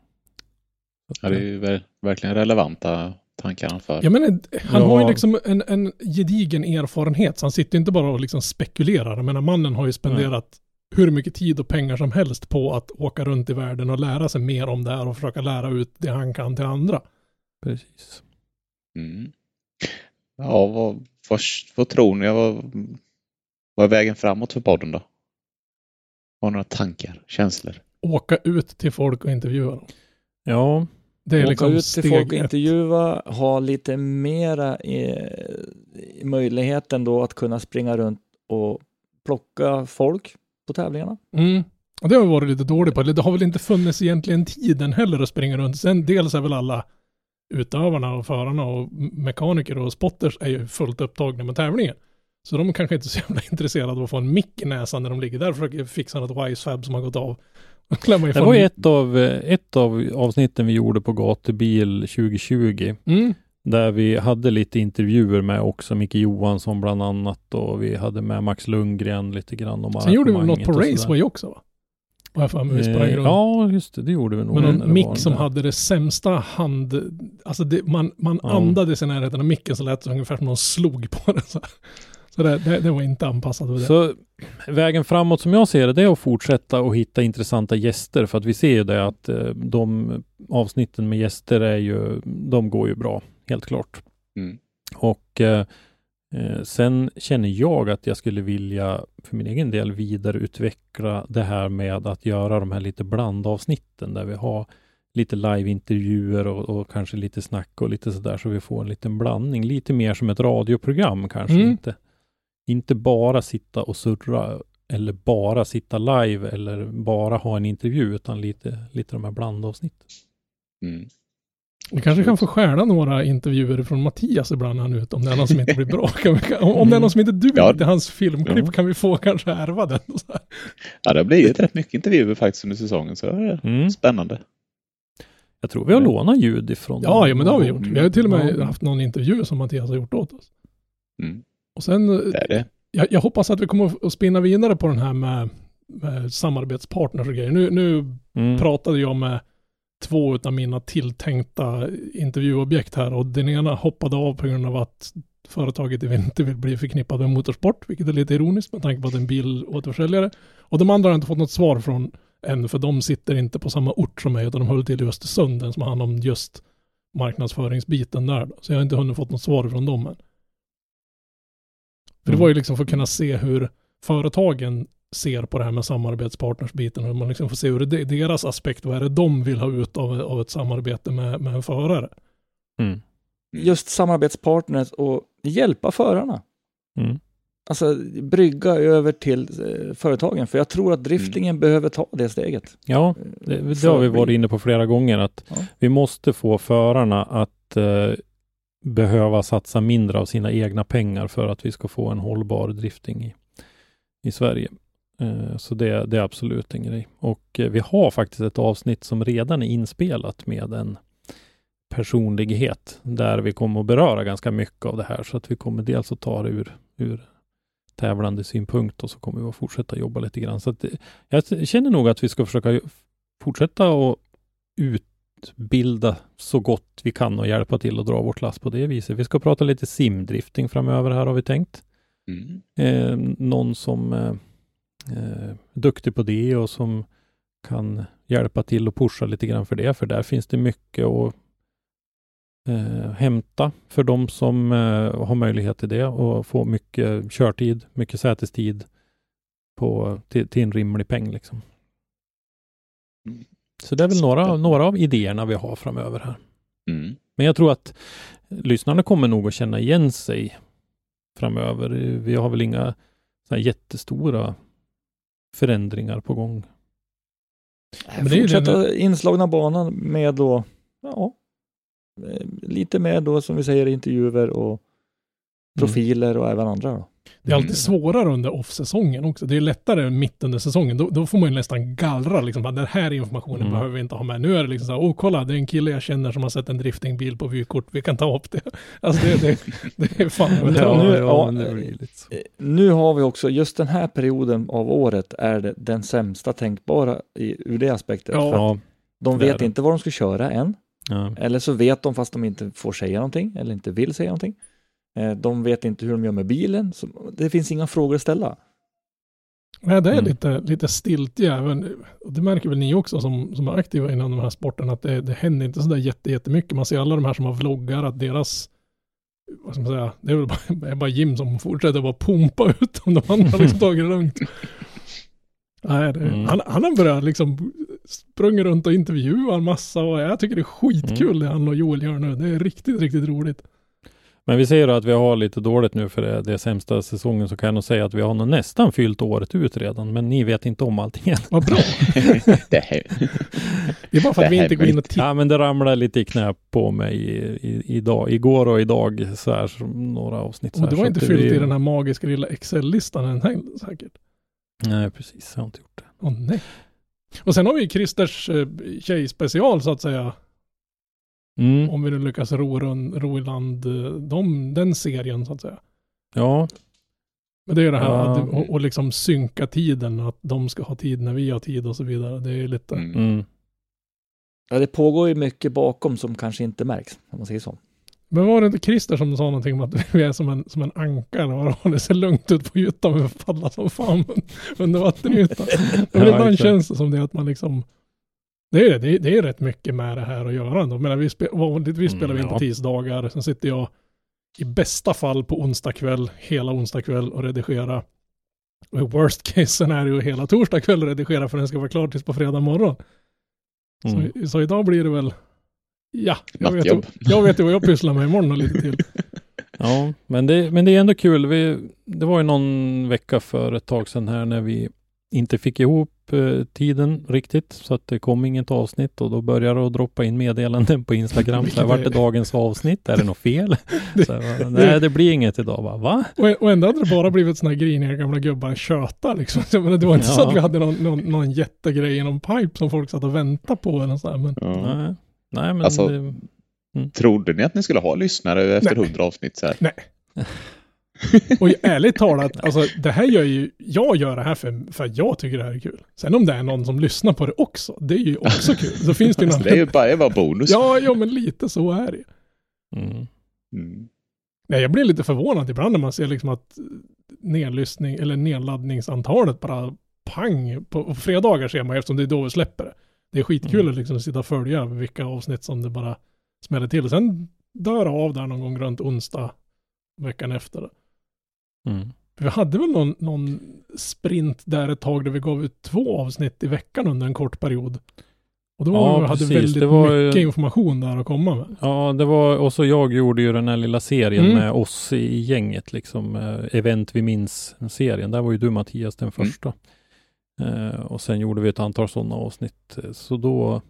Ja, det är ju ver- verkligen relevanta tankar han för. Jag menar, han Ja. har ju liksom en, en gedigen erfarenhet, så han sitter inte bara och liksom spekulerar. Jag menar, mannen har ju spenderat hur mycket tid och pengar som helst på att åka runt i världen och lära sig mer om det här och försöka lära ut det han kan till andra. Precis. Mm. Ja, vad, vad, vad tror ni? Vad, vad är vägen framåt för podden då? Har några tankar, känslor? Åka ut till folk och intervjua dem. Ja, Det är Åka liksom ut till steg folk och intervjua, ha lite mera eh, möjligheten då att kunna springa runt och plocka folk på tävlingarna. Mm. Och det har vi varit lite dåligt på. Det har väl inte funnits egentligen tiden heller att springa runt. Sen dels är väl alla utövarna och förarna och mekaniker och spotters är ju fullt upptagna med tävlingen. Så de är kanske inte är så jävla intresserade av att få en mick i näsan när de ligger där och försöker fixa något wisefab som har gått av. Det var ju ett av, ett av avsnitten vi gjorde på Gatubil 2020. Mm. Där vi hade lite intervjuer med också Micke Johansson bland annat och vi hade med Max Lundgren lite grann om Sen gjorde vi något på. Raceway också va? Vad jag för mig, sprang Eh, runt. Ja, just det, det gjorde vi nog. Det var mick som där. hade det sämsta hand... Alltså det, man, man Ja. andades i närheten av micken så lät det ungefär som någon slog på den. Så, så det, det, det var inte anpassat för det. Så vägen framåt som jag ser det, det är att fortsätta och hitta intressanta gäster för att vi ser ju det att eh, de avsnitten med gäster är ju, de går ju bra, helt klart. Mm. Och eh, sen känner jag att jag skulle vilja för min egen del vidareutveckla det här med att göra de här lite blandavsnitten där vi har lite liveintervjuer och, och kanske lite snack och lite sådär så vi får en liten blandning. Lite mer som ett radioprogram kanske. Mm. Inte, inte bara sitta och surra eller bara sitta live eller bara ha en intervju utan lite, lite de här blandavsnitten. Mm. Vi kanske kan få stjärna några intervjuer från Mattias ibland när han är ute, om det är någon som inte blir bra. Kan vi, om om det är någon som inte duger Ja. till hans filmklipp kan vi få kanske ärva den. och Så här. Ja, det har blivit rätt mycket intervjuer faktiskt under säsongen, så det är Mm. spännande. Jag tror vi har lånat ljud ifrån Ja, ja, men det har vi gjort. Vi har ju till och med haft någon intervju som Mattias har gjort åt oss. Mm. Och sen, eh, Det är det. jag, jag hoppas att vi kommer att spinna vidare på den här med, med samarbetspartners och grejer. Nu, nu Mm. pratade jag med två av mina tilltänkta intervjuobjekt här och den ena hoppade av på grund av att företaget inte vill bli förknippat med motorsport, vilket är lite ironiskt med tanke på att det är en bilåterförsäljare. Och de andra har inte fått något svar från än, för de sitter inte på samma ort som mig, utan de håller till i Östersund, den som har hand om just marknadsföringsbiten där. Då. Så jag har inte hunnit fått något svar från dem än. För det var ju liksom för att kunna se hur företagen ser på det här med samarbetspartnersbiten och man liksom får se ur de- deras aspekt, vad är det de vill ha ut av, av ett samarbete med, med en förare. Mm. Just samarbetspartners och hjälpa förarna. Mm. Alltså brygga över till eh, företagen. För jag tror att driftingen behöver ta det steget. Ja, det, det För har vi varit inne på flera gånger att Ja. vi måste få förarna att eh, behöva satsa mindre av sina egna pengar för att vi ska få en hållbar drifting i, i Sverige. Eh, så det, det är absolut en grej. Och eh, vi har faktiskt ett avsnitt som redan är inspelat med en personlighet där vi kommer att beröra ganska mycket av det här. Så att vi kommer dels att ta det ur, ur tävlande synpunkt och så kommer vi att fortsätta jobba lite grann. Så att, eh, jag känner nog att vi ska försöka fortsätta att utbilda så gott vi kan och hjälpa till att dra vårt lass på det viset. Vi ska prata lite simdrifting framöver här har vi tänkt. Mm. Eh, någon som eh, eh, duktig på det och som kan hjälpa till och pusha lite grann för det, för där finns det mycket att eh, hämta för de som eh, har möjlighet till det och få mycket körtid, mycket sätestid på, till, till en rimlig peng. Liksom. Mm. Så det är väl några, några av idéerna vi har framöver här. Mm. Men jag tror att lyssnarna kommer nog att känna igen sig framöver. Vi har väl inga så jättestora förändringar på gång. Men det är ju Fortsätta inslagna banan med då, ja, eh, lite med då som vi säger intervjuer och profiler och även andra då. Det är alltid svårare under off-säsongen också. Det är lättare mitt under säsongen. Då, då får man ju nästan gallra liksom. bara, Den här informationen Mm. behöver vi inte ha med. Nu är det liksom så här, åh kolla, det är en kille jag känner som har sett en driftingbil på vykort. Vi kan ta upp det. Alltså det, det, det är fan ja, nu- ja, ja, men det eh, Nu har vi också, just den här perioden av året är det den sämsta tänkbara i, ur det aspektet. Ja. För att Ja, de vet inte vad de ska köra än. ja. Eller så vet de fast de inte får säga någonting eller inte vill säga någonting. Eh, De vet inte hur de gör med bilen. Det finns inga frågor att ställa. Nej, det är Mm. lite, lite även. Och det märker väl ni också som, som är aktiva inom de här sporterna att det, det händer inte sådär jätte, jättemycket. Man ser alla de här som har vloggar att deras vad ska man säga, det är väl bara, är bara Jim som fortsätter bara pumpa ut om de andra har liksom tagit det lugnt. Nej, det, Mm. han, han har börjat liksom sprungit runt och intervjuat en massa och jag tycker det är skitkul Mm. det han och Joel gör nu. Det är riktigt, riktigt roligt. Men vi säger att vi har lite dåligt nu för det, det sämsta säsongen så kan jag nog säga att vi har nog nästan fyllt året ut redan. Men ni vet inte om allting än. Vad bra. det här. Det är bara för att vi inte går in och tittar. Ja, men det ramlar lite i knä på mig i, i, idag, igår och idag så här, några avsnitt. Så Och har så inte det fyllt blir- i den här magiska lilla Excel-listan än säkert. Nej, precis. Jag har inte gjort det. Åh nej. Och sen har vi ju Christers eh, tjejspecial så att säga. Mm. Om vi nu lyckas ro, ro i land eh, de, den serien så att säga. Ja, Men det är ju det här Ja. att, och, och liksom synka tiden, att de ska ha tid när vi har tid och så vidare. Det är lite, Mm. mm. Ja, det pågår ju mycket bakom som kanske inte märks, om man säger så. Men var det inte Christer som sa någonting om att vi är som en, som en anka eller vad det var? Det ser lugnt ut på ytan men vi paddlar som fan under vattenytan. Ja, ibland känns det som det att man liksom det är, det, det är, rätt mycket med det här att göra ändå. Men vi, spe, vanligtvis spelar vi in på tisdagar. Sen sitter jag i bästa fall på onsdag kväll, hela onsdag kväll och redigera. Och i worst case scenario hela torsdag kväll och redigera för den ska vara klar tills på fredag morgon. Mm. Så, så idag blir det väl, ja, jag vet, Nattjobb. jag vet ju vad jag pysslar med imorgon och lite till. Ja, men det, men det är ändå kul. Vi, det var ju någon vecka för ett tag sedan här när vi inte fick ihop tiden riktigt så att det kom inget avsnitt och då började det att droppa in meddelanden på Instagram. Så här, vart är dagens avsnitt? Är det något fel? Så här, Nej, det blir inget idag. Bara, Va? Och, och ändå hade det bara blivit sådana här griniga gamla gubbar tjöta liksom. Så, men det var inte så Ja. att vi hade någon, någon, någon jättegrej i någon pipe som folk satt och väntade på eller så här, men Ja. Nej, Nej men Alltså- det, Trodde ni att ni skulle ha lyssnare efter. 100 avsnitt? Så här? Nej. Och ärligt talat, alltså det här gör ju, jag gör det här för, för att jag tycker det här är kul. Sen om det är någon som lyssnar på det också, det är ju också kul. Så finns det ju Alltså, någon... det är ju bara, bara bonus. Ja, ja, men lite så är det mm. Mm. Nej, jag blir lite förvånad ibland när man ser liksom att nedlyssning eller nedladdningsantalet bara pang. På, på fredagar ser man eftersom det är då vi släpper det. Det är skitkul Mm. att liksom sitta och följa vilka avsnitt som det bara smäller till. Sen dör av där någon gång runt onsdag veckan efter. Mm. Vi hade väl någon, någon sprint där ett tag där vi gav ut två avsnitt i veckan under en kort period. Och då Ja, vi hade precis. väldigt Det var mycket information där att komma med. Ja, det var, och så jag gjorde ju den här lilla serien Mm. med oss i gänget, liksom eh, Event vi minns-serien. Där var ju du Mattias den Mm. första. Eh, och sen gjorde vi ett antal sådana avsnitt. Så då,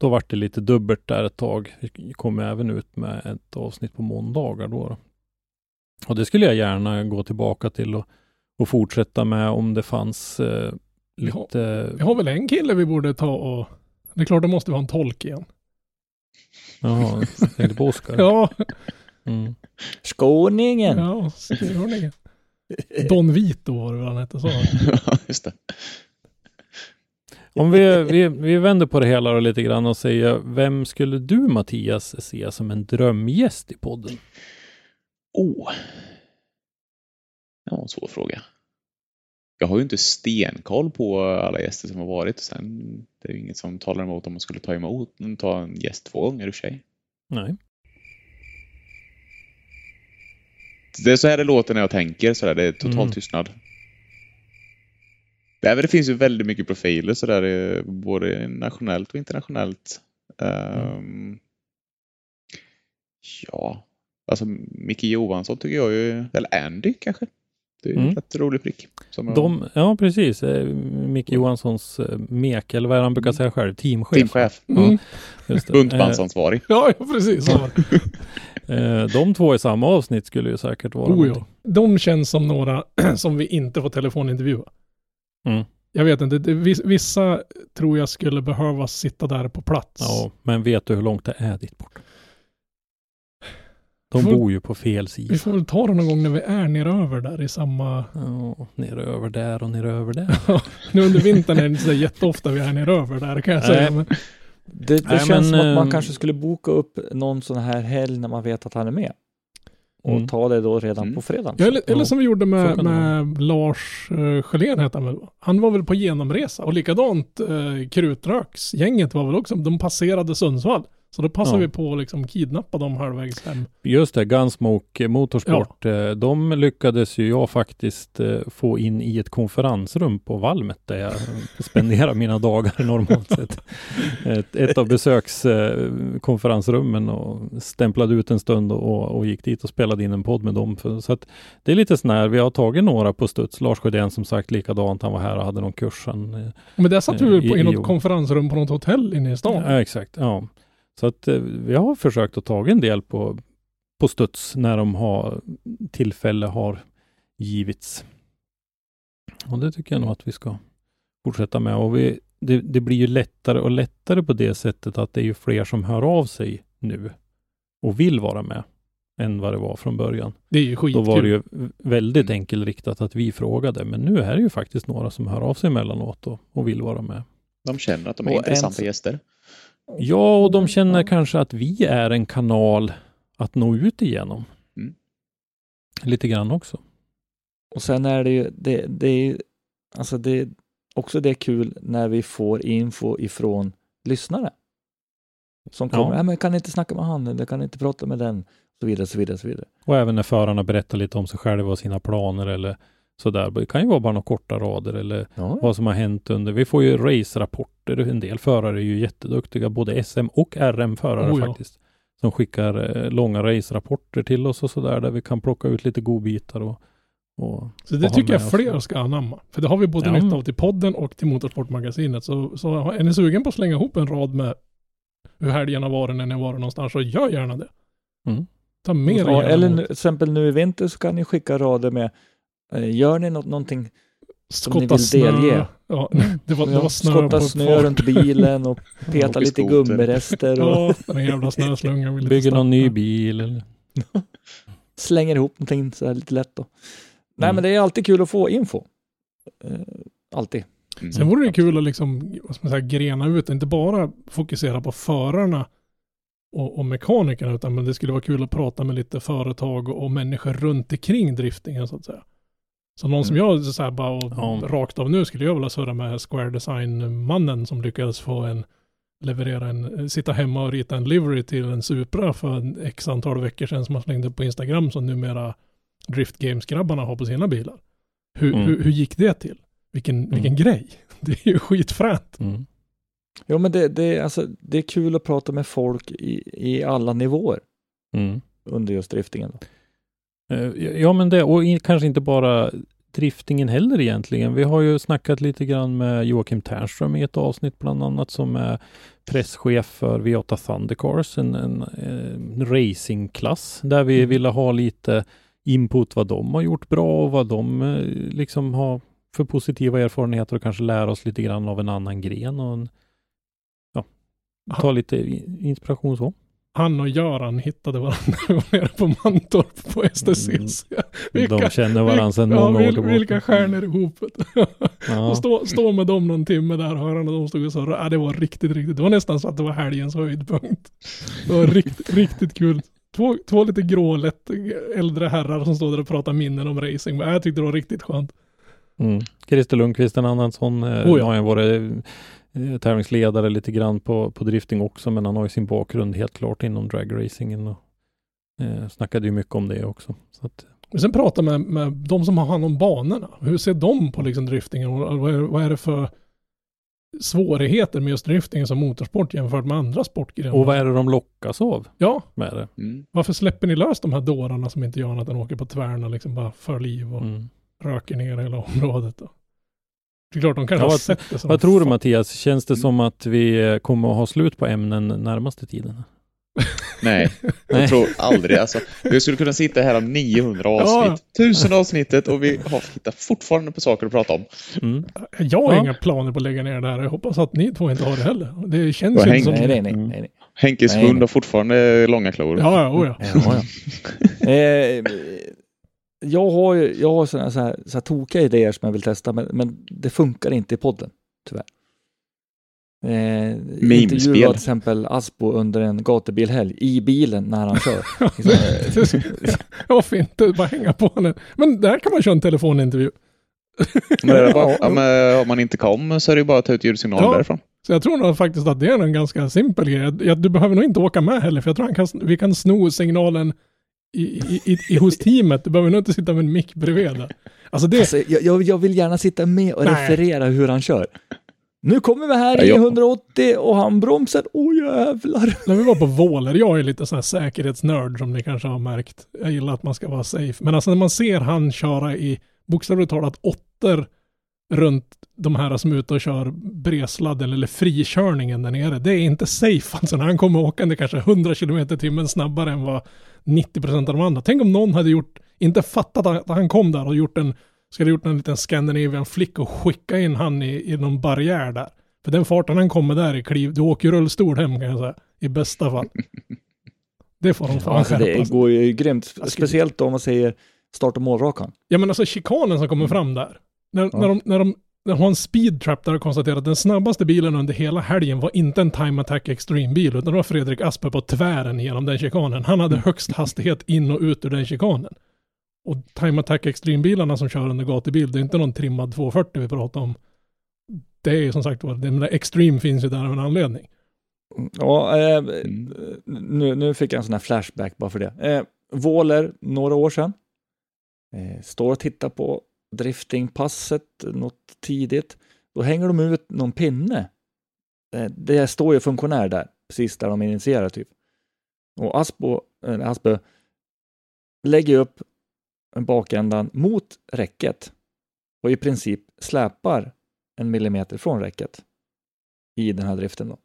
då var det lite dubbelt där ett tag. Vi kom även ut med ett avsnitt på måndagar då. då. Och det skulle jag gärna gå tillbaka till och, och fortsätta med om det fanns eh, Vi har- lite... Vi har väl en kille vi borde ta och... Det är klart, det måste vara en tolk igen. Jaha, jag tänkte på Oskar. Ja, Mm. Skåningen! ja, skåningen. Don Vito var det väl han hette så. Ja, Just det. Om vi, vi, vi vänder på det hela då lite grann och säger, vem skulle du Mattias se som en drömgäst i podden? Oh. Det var en svår fråga. Jag har ju inte stenkoll på alla gäster som har varit. Sen, det är ju inget som talar emot om man skulle ta emot ta en gäst två gånger i och för sig. Nej. Det är så här det låter när jag tänker. Så där, det är total Mm. tystnad. Nej, men det finns ju väldigt mycket profiler så där, både nationellt och internationellt. Ehm, ja, alltså Micke Johansson tycker jag ju, eller Andy kanske. Det är ju en Mm. rätt rolig prick. Som De, ja, precis. Eh, Micke Johanssons eh, mek, eller vad är han brukar säga själv? Teamchef. teamchef, Mm. Just det. buntbandsansvarig. Ja, ja, precis. Eh, eh, de två i samma avsnitt skulle ju säkert vara Oh, ja. De känns som några som vi inte får telefonintervjua. Mm. Jag vet inte, det, vissa tror jag skulle behöva sitta där på plats. Ja, men vet du hur långt det är dit bort? De Får- bor ju på fel sida. Vi får väl ta det någon gång när vi är neröver där i samma... Ja, nere över där och nere över där. Nu under vintern är det inte så jätteofta vi är neröver där kan jag säga. Nej. Men, Det, det Nej, känns men, som att man eh, kanske skulle boka upp någon sån här helg när man vet att han är med. Och Mm. ta det då redan Mm. på fredagen. ja, eller, eller som vi gjorde med, med Lars uh, Sjölén hette han väl? Han var väl på genomresa och likadant uh, Krutröksgänget var väl också, de passerade Sundsvall. Så då passade Ja. vi på att liksom kidnappa dem halvvägs hem. Just det, Gunsmoke Motorsport. eh, De lyckades ju jag faktiskt eh, få in i ett konferensrum på Valmet där jag spenderar mina dagar normalt sett. Ett, ett av besökskonferensrummen och stämplade ut en stund och, och gick dit och spelade in en podd med dem. Så att det är lite sån här, vi har tagit några på studs. Lars Sjödén som sagt likadant, han var här och hade någon kurs. Han, eh, Men där satt vi väl på, i i- något konferensrum på något hotell inne i stan. Ja, exakt. Ja. Så att eh, vi har försökt att ta en del på, på studs när de har tillfälle har givits. Och det tycker jag nog att vi ska fortsätta med. Och vi, det, det blir ju lättare och lättare på det sättet att det är ju fler som hör av sig nu och vill vara med än vad det var från början. Det är ju Då skitkul. var det ju väldigt enkelriktat att vi frågade, men nu är det ju faktiskt några som hör av sig emellanåt och, och vill vara med. De känner att de är Och en intressanta som- gäster. Ja, och de känner kanske att vi är en kanal att nå ut igenom. Mm. Lite grann också. Och sen är det ju, det, det är ju, alltså det är också det är kul när vi får info ifrån lyssnare. Som kommer, Ja. men kan inte snacka med han eller kan inte prata med den, så vidare, så vidare, så vidare. Och även när förarna berättar lite om sig själva och sina planer eller sådär. Det kan ju vara bara några korta rader eller Ja. vad som har hänt under. Vi får ju race-rapporter. En del förare är ju jätteduktiga, både SM och RM-förare Oh ja. faktiskt. Som skickar eh, långa race-rapporter till oss och sådär, där vi kan plocka ut lite godbitar och, Och, Så det tycker jag fler oss. ska anamma. För det har vi både Ja. nytta av till podden och till Motorsportmagasinet. Så, så är ni sugen på att slänga ihop en rad med hur helgen har varit när ni har varit någonstans, så gör gärna det. Mm. Ta med Ja, eller nu, till exempel nu i vinter så kan ni skicka rader med, gör ni något, någonting som ni skotta vill snö. delge? Ja, det var, det var snö skotta på snö runt bilen och peta lite gummirester och Ja, den jävla snöslungan vill inte Bygger någon ny bil eller... slänger ihop någonting så här lite lätt då. Nej Mm. men det är alltid kul att få info. Eh, alltid. Mm. Sen vore det kul att liksom, vad ska man säga, grena ut, inte bara fokusera på förarna och, och mekanikerna, utan men det skulle vara kul att prata med lite företag och, och människor runt omkring driftingen så att säga. Så någon som jag så här bara och, Ja. rakt av nu skulle jag vilja surra med Square Design-mannen som lyckades få en leverera en, sitta hemma och rita en livery till en Supra för en x antal veckor sedan som han slängde upp på Instagram som numera Drift Games-grabbarna har på sina bilar. Hur, Mm. hur, hur gick det till? Vilken, vilken grej. Det är ju skitfränt. Mm. Jo men det, det, är alltså, det är kul att prata med folk i, i alla nivåer Mm. under just driftingen. Då. Eh, Ja men det, och kanske inte bara driftingen heller egentligen. Vi har ju snackat lite grann med Joakim Ternström i ett avsnitt bland annat som är presschef för V8 Thundercars, en, en, en racingklass där vi Mm. ville ha lite input vad de har gjort bra och vad de eh, liksom har för positiva erfarenheter och kanske lära oss lite grann av en annan gren och en, ja, ta lite inspiration så. Han och Göran hittade varandra nere på Mantorp på STCC. de känner varandra sedan ja, många år vil- tillbaka. Vilka stjärnor ihop. Ja. Och stå, stå med dem någon timme där hörande de stod och sa ja, det var riktigt, riktigt. Det var nästan så att det var helgens höjdpunkt. Det var riktigt, riktigt kul. Två, två lite grå, lätt äldre herrar som stod där och pratade minnen om racing. Men jag tyckte det var riktigt skönt. Mm. Christer Lundqvist, en annan sån, eh, Oh ja. har han varit eh, tävlingsledare lite grann på, på drifting också, men han har ju sin bakgrund helt klart inom dragracingen och eh, snackade ju mycket om det också. Så att, Men sen prata med, med de som har hand om banorna. Hur ser de på liksom driftingen? Och vad, är, vad är det för svårigheter med just driftingen som motorsport jämfört med andra sportgrenar? och vad är det de lockas av Ja, med det? Mm. varför släpper ni lös de här dårarna som inte gör annat än åker på tvärna liksom bara för liv och Mm. röker ner hela området då? Det är klart, de kanske Ja, vad- sett det som Vad tror du. Mattias? Känns det som att vi eh, kommer att ha slut på ämnen närmaste tiden? Nej, jag tror aldrig. Alltså, vi skulle kunna sitta här om 900 avsnitt, tusen avsnittet och vi har hittat fortfarande på saker att prata om. Mm. Jag har Ja. inga planer på att lägga ner det här. Jag hoppas att ni två inte har det heller. Det känns ju häng- som... Nej, nej, nej. Mm. nej. Henkes Nej, hund har fortfarande långa klor. Ja, ja, oh ja. Ja, ja. eh, jag har ju jag har såna, så, här, så här tokiga idéer som jag vill testa, men, men det funkar inte i podden, tyvärr. Eh, intervjua till exempel Aspo under en gatubilhelg i bilen när han kör. Liksom, eh, Varför inte bara hänga på henne? Men där kan man köra en telefonintervju. Men bara, Ja, men, om man inte kom så är det ju bara att ta ut ljudsignal Ja. därifrån. Så jag tror nog faktiskt att det är en ganska simpel grej. Du behöver nog inte åka med heller, för jag tror kan, vi kan sno signalen i, i, i, hos teamet. Du behöver nog inte sitta med en mick bredvid. Alltså det, alltså, jag, jag, jag vill gärna sitta med och Nej. referera hur han kör. Nu kommer vi här i jag- 180 och han bromsar. Åh jävlar! när vi var på Våler, jag är lite sån här säkerhetsnörd som ni kanske har märkt. Jag gillar att man ska vara safe. Men alltså när man ser han köra i bokstavligt talat åttor runt de här som är ute och kör bresladden eller frikörningen där nere. Det är inte safe alltså när han kommer åkande kanske 100 km i timmen snabbare än vad 90% av de andra. Tänk om någon hade gjort, inte fattat att han kom där och gjort en, skulle gjort en liten Scandinavian flick och skicka in han i, i någon barriär där. För den farten han kommer där i kliv, du åker rullstol hem kan jag säga. I bästa fall. Det får de fan Alltså, det går ju grymt. Speciellt om man säger start och målrakan. Ja men alltså chikanen som kommer fram där. När, Mm. Ja. när, de, när, de, de har en speed trap där och konstaterar att den snabbaste bilen under hela helgen var inte en Time Attack Extreme-bil utan det var Fredrik Asper på tvären genom den chikanen. Han hade högst hastighet in och ut ur den chikanen. Och Time Attack Extreme-bilarna som kör under gatubil, det är inte någon trimmad 240 vi pratar om. Det är ju som sagt var, den där Extreme finns ju där av en anledning. Ja, eh, Mm. nu, nu fick jag en sån här flashback bara för det. Eh, Våler, några år sedan. Eh, står och tittar på driftingpasset något tidigt. Då hänger de ut någon pinne. Eh, det står ju funktionär där, precis där de initierar typ. Och Aspo, äh, Aspö lägger upp bakändan mot räcket och i princip släpar en millimeter från räcket i den här driften. Då.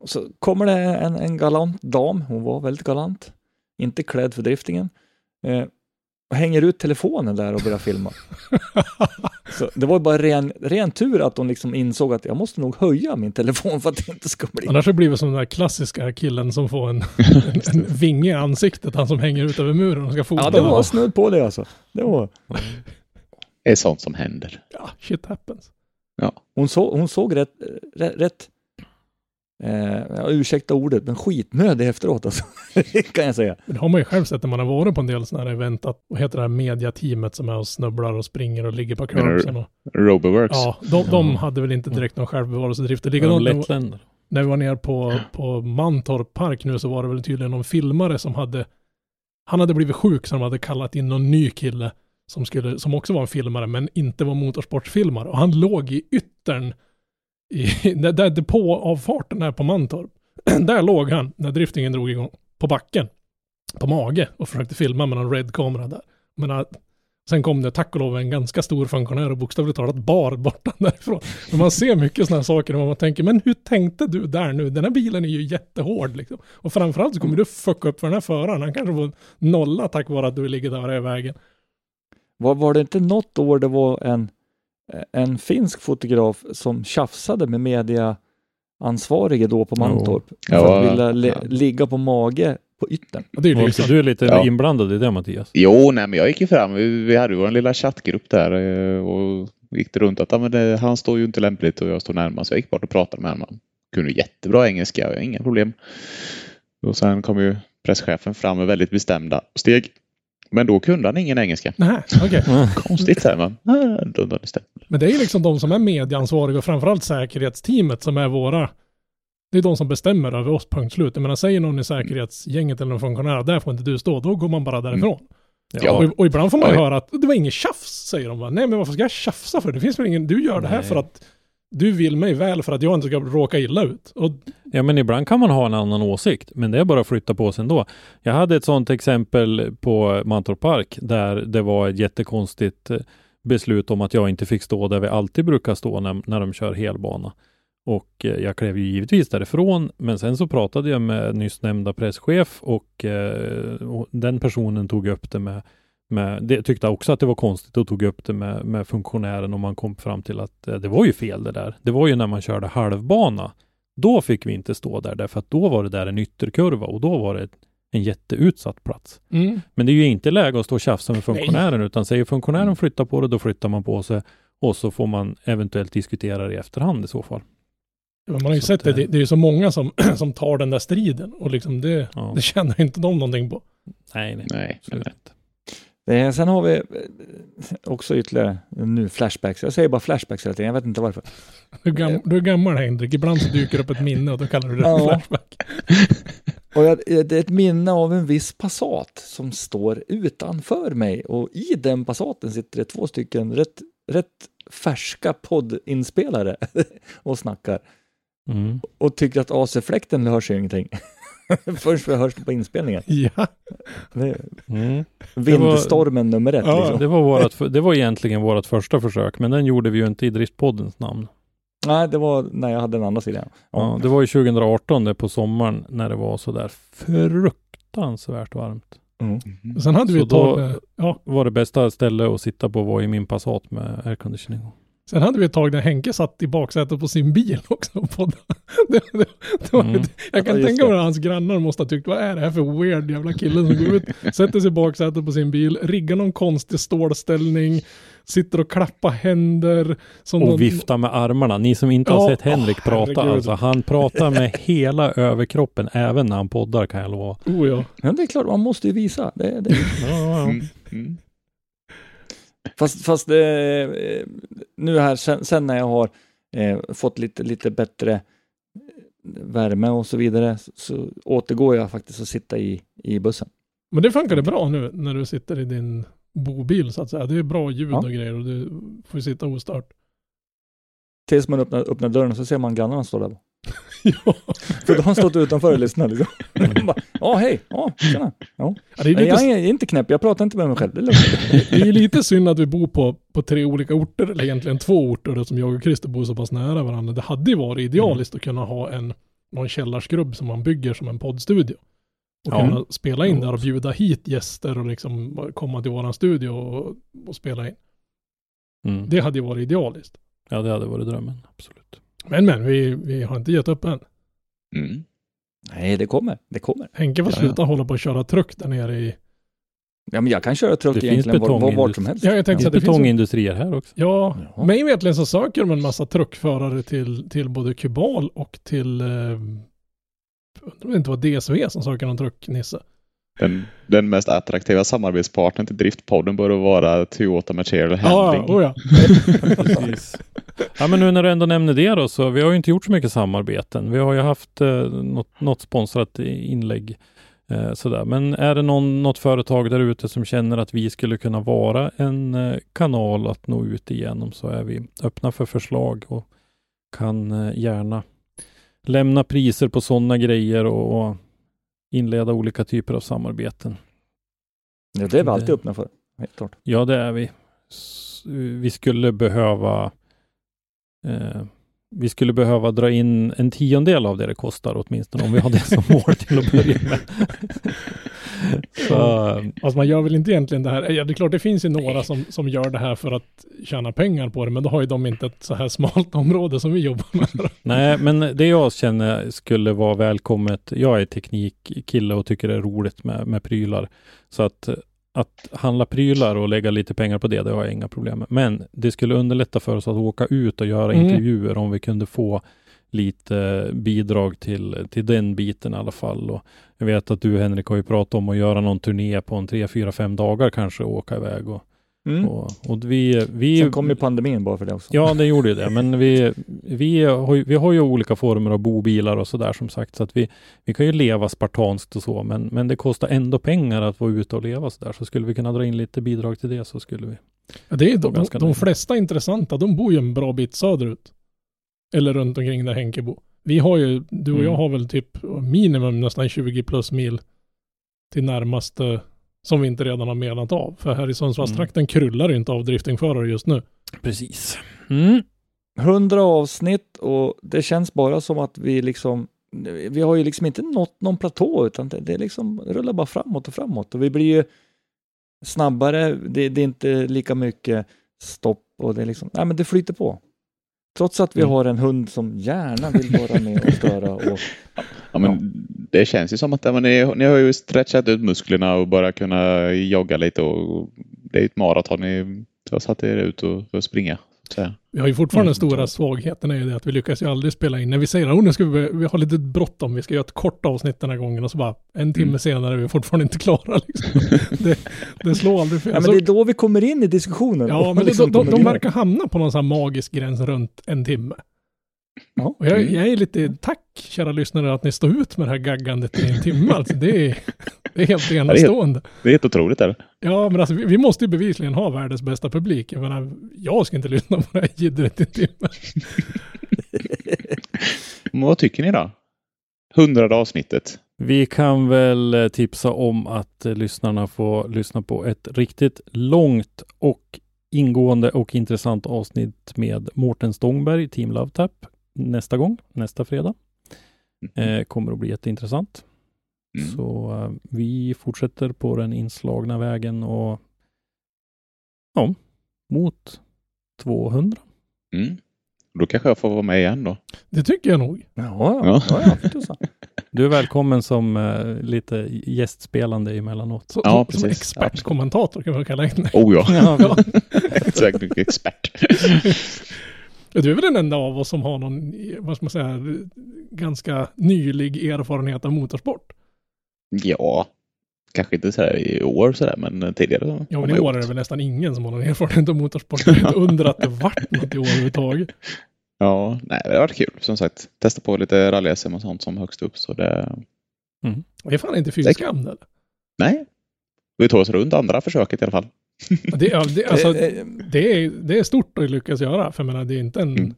Och så kommer det en, en galant dam, hon var väldigt galant, inte klädd för driftingen, eh, och hänger ut telefonen där och börjar filma. så det var bara ren, ren tur att hon liksom insåg att jag måste nog höja min telefon för att det inte ska bli... Annars har det blivit som den där klassiska killen som får en, en, en vinge i ansiktet, han som hänger ut över muren och ska fota. Ja, det var snudd på det alltså. Det var... Det är sånt som händer. Ja, shit happens. Ja. Hon, så, hon såg rätt, rätt, rätt eh, ja, ursäkta ordet, men skitnödig efteråt alltså. kan jag säga. Men det har man ju själv sett när man har varit på en del sådana här event, att, vad heter det här mediateamet som är och snubblar och springer och ligger på curbsen. Och, Roboworks. ja, de, de hade väl inte direkt någon självbevarelsedrift. Det Likadant när- när vi var nere på, på Mantorp park nu så var det väl tydligen någon filmare som hade, han hade blivit sjuk så de hade kallat in någon ny kille som, skulle, som också var en filmare men inte var motorsportsfilmare. Och han låg i yttern, i, där, där depåavfarten är på Mantorp. där låg han när driftingen drog igång, på backen, på mage och försökte filma med någon red-kamera där. Men att, sen kom det tack och lov en ganska stor funktionär och bokstavligt talat bar borta därifrån. Men man ser mycket sådana här saker och man tänker, men hur tänkte du där nu? Den här bilen är ju jättehård liksom. Och framförallt så kommer du fucka upp för den här föraren. Han kanske får nolla tack vare att du ligger där i vägen. Var, var det inte något år det var en, en finsk fotograf som tjafsade med mediaansvarige då på Mantorp? För Ja. att vilja le, ligga på mage på yttern. Och det är liksom, du lite Ja. inblandad i det Mattias? Jo, nej, men jag gick ju fram. Vi, vi hade ju vår lilla chattgrupp där eh, och gick det runt att ja, men det, han står ju inte lämpligt och jag står närmast. Så jag gick bort och pratade med honom. Han kunde jättebra engelska, har inga problem. Och sen kom ju presschefen fram med väldigt bestämda steg. Men då kunde han ingen engelska. nej, okej. Konstigt säger man. Ah. Men det är ju liksom de som är medieansvariga och framförallt säkerhetsteamet som är våra det är de som bestämmer över oss, punkt slut. Jag menar, säger någon i säkerhetsgänget eller någon funktionär, där får inte du stå, då går man bara därifrån. Ja. Och, och ibland får man ju höra att det var inget tjafs, säger de. Bara, Nej, men varför ska jag tjafsa för? Det finns väl ingen, du gör det här Nej. för att du vill mig väl för att jag inte ska råka illa ut. Och Ja, men ibland kan man ha en annan åsikt, men det är bara att flytta på sig ändå. Jag hade ett sådant exempel på Mantorp Park där det var ett jättekonstigt eh, beslut om att jag inte fick stå där vi alltid brukar stå när, när de kör helbana. Och eh, jag klev ju givetvis därifrån, men sen så pratade jag med nyss nämnda presschef och, eh, och den personen tog upp det med med, det tyckte också att det var konstigt och tog upp det med, med funktionären och man kom fram till att eh, det var ju fel det där. Det var ju när man körde halvbana. Då fick vi inte stå där därför att då var det där en ytterkurva och då var det en jätteutsatt plats. mm, Men det är ju inte läge att stå och tjafsa med funktionären utan säger funktionären flytta på det, då flyttar man på sig och så får man eventuellt diskutera det i efterhand i så fall. man har ju Så sett att, det, eh, det, det är ju så många som, som tar den där striden och liksom det, Ja. det känner inte de någonting på. Nej, nej. Nej, nej. Eh, sen har vi eh, också ytterligare nu flashbacks. Jag säger bara flashbacks hela tiden, jag vet inte varför. Du är, gam, du är gammal Henrik, ibland så dyker upp ett minne och då kallar du det Ja. flashback. Och jag, det är ett minne av en viss Passat som står utanför mig och i den Passaten sitter det två stycken rätt, rätt färska poddinspelare och snackar Mm. och tycker att AC-fläkten hörs ju ingenting. Först vi hörs det på inspelningen. Ja, Det Mm. vindstormen nummer ett. Ja, liksom. Det, var vårat, det var egentligen vårt första försök, men den gjorde vi ju inte i Driftpoddens namn. Nej, det var när jag hade den andra sidan. Ja, det var ju 2018 det på sommaren när det var så där fruktansvärt varmt. Mm. sen hade vi Så ett tag, ja, var det bästa ställe att sitta på var i min Passat med airconditioning. Sen hade vi ett tag när Henke satt i baksätet på sin bil också och poddade. Det, det, det var, Mm. Jag kan Ja, tänka mig att hans grannar måste ha tyckt, vad är det här för weird jävla kille som går ut, sätter sig i baksätet på sin bil, riggar någon konstig stålställning, sitter och klappar händer. Som någon- Och vifta med armarna. Ni som inte har Ja, sett Henrik åh, prata, alltså, han pratar med hela överkroppen även när han poddar kan jag lova. Oh ja. Ja, det är klart, man måste ju visa. Det, det. Ja, ja. Mm. Mm. Fast, fast eh, eh, nu här sen, sen när jag har eh, fått lite, lite bättre eh, värme och så vidare så, så återgår jag faktiskt att sitta i, i bussen. Men det funkade bra nu när du sitter i din bobil så att säga. Det är bra ljud Ja. och grejer och du får ju sitta ostört. Tills man öppnar, öppnar dörren så ser man grannarna stå där. ja. För då har han stått utanför och lyssnat liksom. Bara, Ja, hej, ja, tjena. Ja. Ja, det, är lite, jag är inte knäpp, jag pratar inte med mig själv. Det är det är lite synd att vi bor på, på tre olika orter, eller egentligen två orter, som jag och Christer bor så pass nära varandra. Det hade ju varit idealiskt att kunna ha en, någon källarskrubb som man bygger som en poddstudio. Och Ja. kunna spela in där och bjuda hit gäster och liksom komma till våran studio och, och spela in. Mm. Det hade ju varit idealiskt. Ja, det hade varit drömmen. Absolut. Men men, vi, vi har inte gett upp än. Mm. Nej, det kommer. Det kommer. Henke får Ja, ja. sluta hålla på och köra truck där nere i... Ja, men jag kan köra truck Det finns egentligen var, var, vart som helst. Ja, jag tänkte finns att det finns... betongindustrier här också. Ja, Ja. mig vetligen så söker de en massa truckförare till, till både Kubal och till... Eh, undrar om det inte var DSV som söker någon trucknisse. Den, den mest attraktiva samarbetspartnern till Driftpodden bör vara Toyota Material Ja, Handling. oh ja. Precis. Ja, men nu när du ändå nämner det då, så vi har ju inte gjort så mycket samarbeten. Vi har ju haft eh, något, något sponsrat inlägg eh, sådär. Men är det någon, något företag där ute som känner att vi skulle kunna vara en eh, kanal att nå ut igenom så är vi öppna för förslag och kan eh, gärna lämna priser på sådana grejer och, och inleda olika typer av samarbeten. Ja, det är vi alltid öppna för. Helt klart. Ja, det är vi. Vi skulle behöva eh, vi skulle behöva dra in en tiondel av det det kostar åtminstone om vi har det som mål till att börja med. Så, Alltså man gör väl inte egentligen det här. Ja, det är klart det finns ju några som, som gör det här för att tjäna pengar på det. Men då har ju de inte ett så här smalt område som vi jobbar med. nej, men det jag känner skulle vara välkommet. Jag är teknikkille och tycker det är roligt med, med prylar. Så att, att handla prylar och lägga lite pengar på det, det har jag inga problem med. Men det skulle underlätta för oss att åka ut och göra Mm. intervjuer om vi kunde få lite bidrag till, till den biten i alla fall. Och jag vet att du Henrik har ju pratat om att göra någon turné på en tre, fyra, fem dagar kanske och åka iväg. Och, Mm. och, och vi, vi, Sen kom ju pandemin bara för det också. Ja, det gjorde ju det. Men vi, vi, har, ju- vi har ju olika former av bobilar och sådär som sagt. Så att vi, vi kan ju leva spartanskt och så. Men, men det kostar ändå pengar att vara ute och leva sådär. Så skulle vi kunna dra in lite bidrag till det så skulle vi. Ja, det är de, de, de flesta intressanta, de bor ju en bra bit söderut. Eller runt omkring där Henke bor. Vi har ju, du och Mm. jag har väl typ minimum nästan 20 plus mil till närmaste som vi inte redan har menat av. För här i Sundsvallstrakten kryllar det inte av driftingförare just nu. Precis. Mm. 100 avsnitt och det känns bara som att vi liksom vi har ju liksom inte nått någon platå utan det, det liksom rullar bara framåt och framåt och vi blir ju snabbare. Det, det är inte lika mycket stopp och det är liksom, nej men det flyter på. Trots att vi Mm. har en hund som gärna vill vara med och störa och Ja, men Det känns ju som att ja, men ni, ni har ju stretchat ut musklerna och börjat kunna jogga lite. och Det är ett maraton ni har satt er ut och, och springa. Så. Vi har ju fortfarande Mm, den stora tror jag. svagheten är ju det att vi lyckas ju aldrig spela in. När vi säger att oh, nu ska vi, vi har lite bråttom, vi ska göra ett kort avsnitt den här gången och så bara en timme Mm. senare är vi fortfarande inte klara. Liksom. det, det slår aldrig fel. ja, men det är då vi kommer in i diskussionen. Ja, men liksom de, de, de verkar hamna på någon sån här magisk gräns runt en timme. Ja. Och jag, Mm. jag är lite, tack kära lyssnare att ni står ut med det här gaggandet i en timme. Alltså det är, det är helt enastående. Det är helt otroligt. Eller? Ja, men alltså vi, vi måste ju bevisligen ha världens bästa publik. Jag menar, jag ska inte lyssna på det här jiddret i. Men vad tycker ni då? Hundrade avsnittet. Vi kan väl eh, tipsa om att eh, lyssnarna får lyssna på ett riktigt långt och ingående och intressant avsnitt med Mårten Stångberg, Team Love Tap, nästa gång, nästa fredag. Eh, kommer att bli jätteintressant. Mm. Så eh, vi fortsätter på den inslagna vägen och ja, mot 200. Mm. Då kanske jag får vara med igen då. Det tycker jag nog. Ja, ja, Ja. Du är välkommen som eh, lite gästspelande emellanåt. Så, Ja, som, som expertkommentator kan man kalla mig. Oh ja, Ja. mycket expert. Du är väl den enda av oss som har någon, vad ska man säga, ganska nylig erfarenhet av motorsport. Ja, kanske inte så här i år så där, men tidigare. Ja, men i år är det väl nästan ingen som har någon erfarenhet av motorsport. Det under att det vart något i år överhuvudtaget. Ja, nej, det har varit kul. Som sagt, testa på lite rally-SM och sånt som högst upp. Så det, Det är fan inte fy skam det. nej, vi tog oss runt andra försöket i alla fall. Det, ja, det, alltså, det, är, det är stort att lyckas göra. För jag menar, det är inte en... Mm.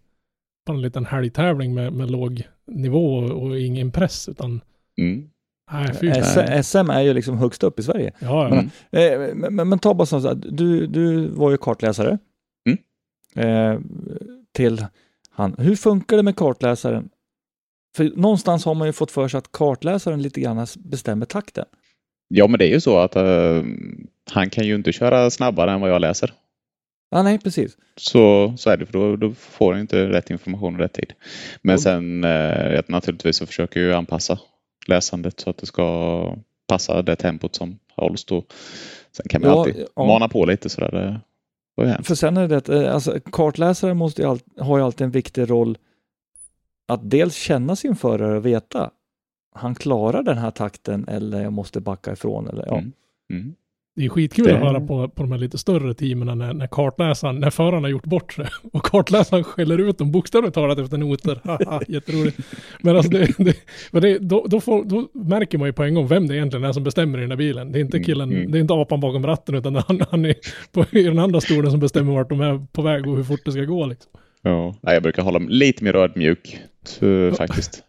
på en liten helgtävling med, med låg nivå och, och ingen press, utan Mm. Nej. S- SM är ju liksom högst upp i Sverige. Ja, ja. Mm. Eh, men, men, men ta bara så här, du, du var ju kartläsare. Mm. Eh, till han. Hur funkar det med kartläsaren? För någonstans har man ju fått för sig att kartläsaren lite grann bestämmer takten. Ja, men det är ju så att eh, han kan ju inte köra snabbare än vad jag läser. Ja, nej, precis. Så, så är det, för då, då får han inte rätt information i rätt tid. Men Och- sen eh, naturligtvis så försöker jag ju anpassa läsandet så att det ska passa det tempot som hålls då. Sen kan man Ja, alltid ja. mana på lite sådär. Hänt. För sen är det eh, alltså, kartläsaren måste ju all, har ju alltid en viktig roll att dels känna sin förare och veta han klarar den här takten eller jag måste backa ifrån. Eller, ja. Mm. Mm. Det är skitkul Det- att höra på, på de här lite större teamen när, när kartläsaren, när föraren har gjort bort sig och kartläsaren skäller ut dem bokstavligt talat efter noter. Haha, Jätteroligt. Men alltså det, det, men det, då, då, får, då märker man ju på en gång vem det egentligen är som bestämmer i den här bilen. Det är inte killen, Mm. det är inte apan bakom ratten utan han, han är på, i den andra stolen som bestämmer vart de är på väg och hur fort det ska gå. Liksom. Ja. Nej, jag brukar hålla lite mer ödmjuk faktiskt.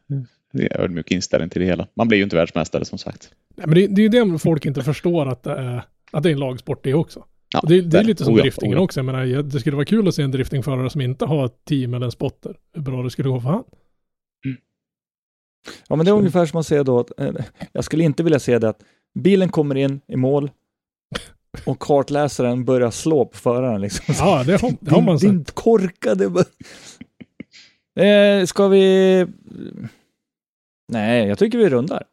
Ödmjuk inställning till det hela. Man blir ju inte världsmästare som sagt. Nej, men det, det är ju det folk inte förstår att det är, att det är en lagsport det också. Ja, det, det är lite som Oh ja, driftingen oh ja. också. Jag menar, det skulle vara kul att se en driftingförare som inte har ett team eller en spotter. Hur bra det skulle gå för han. Ja, men det är ungefär som att säga då att eh, jag skulle inte vilja se det att bilen kommer in i mål och kartläsaren börjar slå på föraren. Liksom. Ja, det har, det har man sett. din korkade... Eh, ska vi... Nej, jag tycker vi rundar.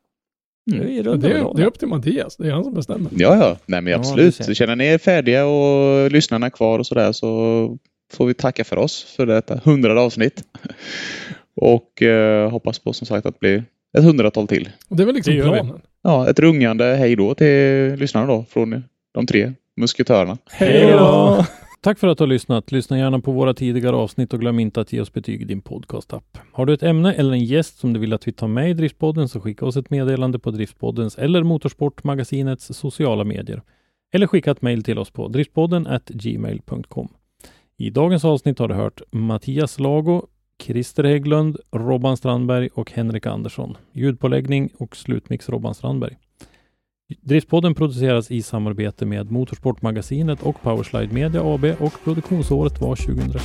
Mm. Det väl är, det är upp till Mattias. Det är han som bestämmer. Ja, ja. Nej, men Ja, absolut. det. Så känner ni er färdiga och lyssnarna är kvar och sådär så får vi tacka för oss för detta hundrade avsnitt. Och eh, hoppas på som sagt att det blir ett hundratal till. Och det är väl liksom Det vi. planen. Ja, ett rungande hej då till lyssnarna då från de tre musketörerna. Hej då! Tack för att du har lyssnat. Lyssna gärna på våra tidigare avsnitt och glöm inte att ge oss betyg i din podcastapp. Har du ett ämne eller en gäst som du vill att vi tar med i Driftpodden så skicka oss ett meddelande på Driftpoddens eller Motorsportmagasinets sociala medier. Eller skicka ett mejl till oss på driftpodden gmail.com. I dagens avsnitt har du hört Mattias Lago, Christer Hägglund, Robban Strandberg och Henrik Andersson. Ljudpåläggning och slutmix Robban Strandberg. Driftpodden produceras i samarbete med Motorsportmagasinet och Powerslide Media AB och produktionsåret var 2021.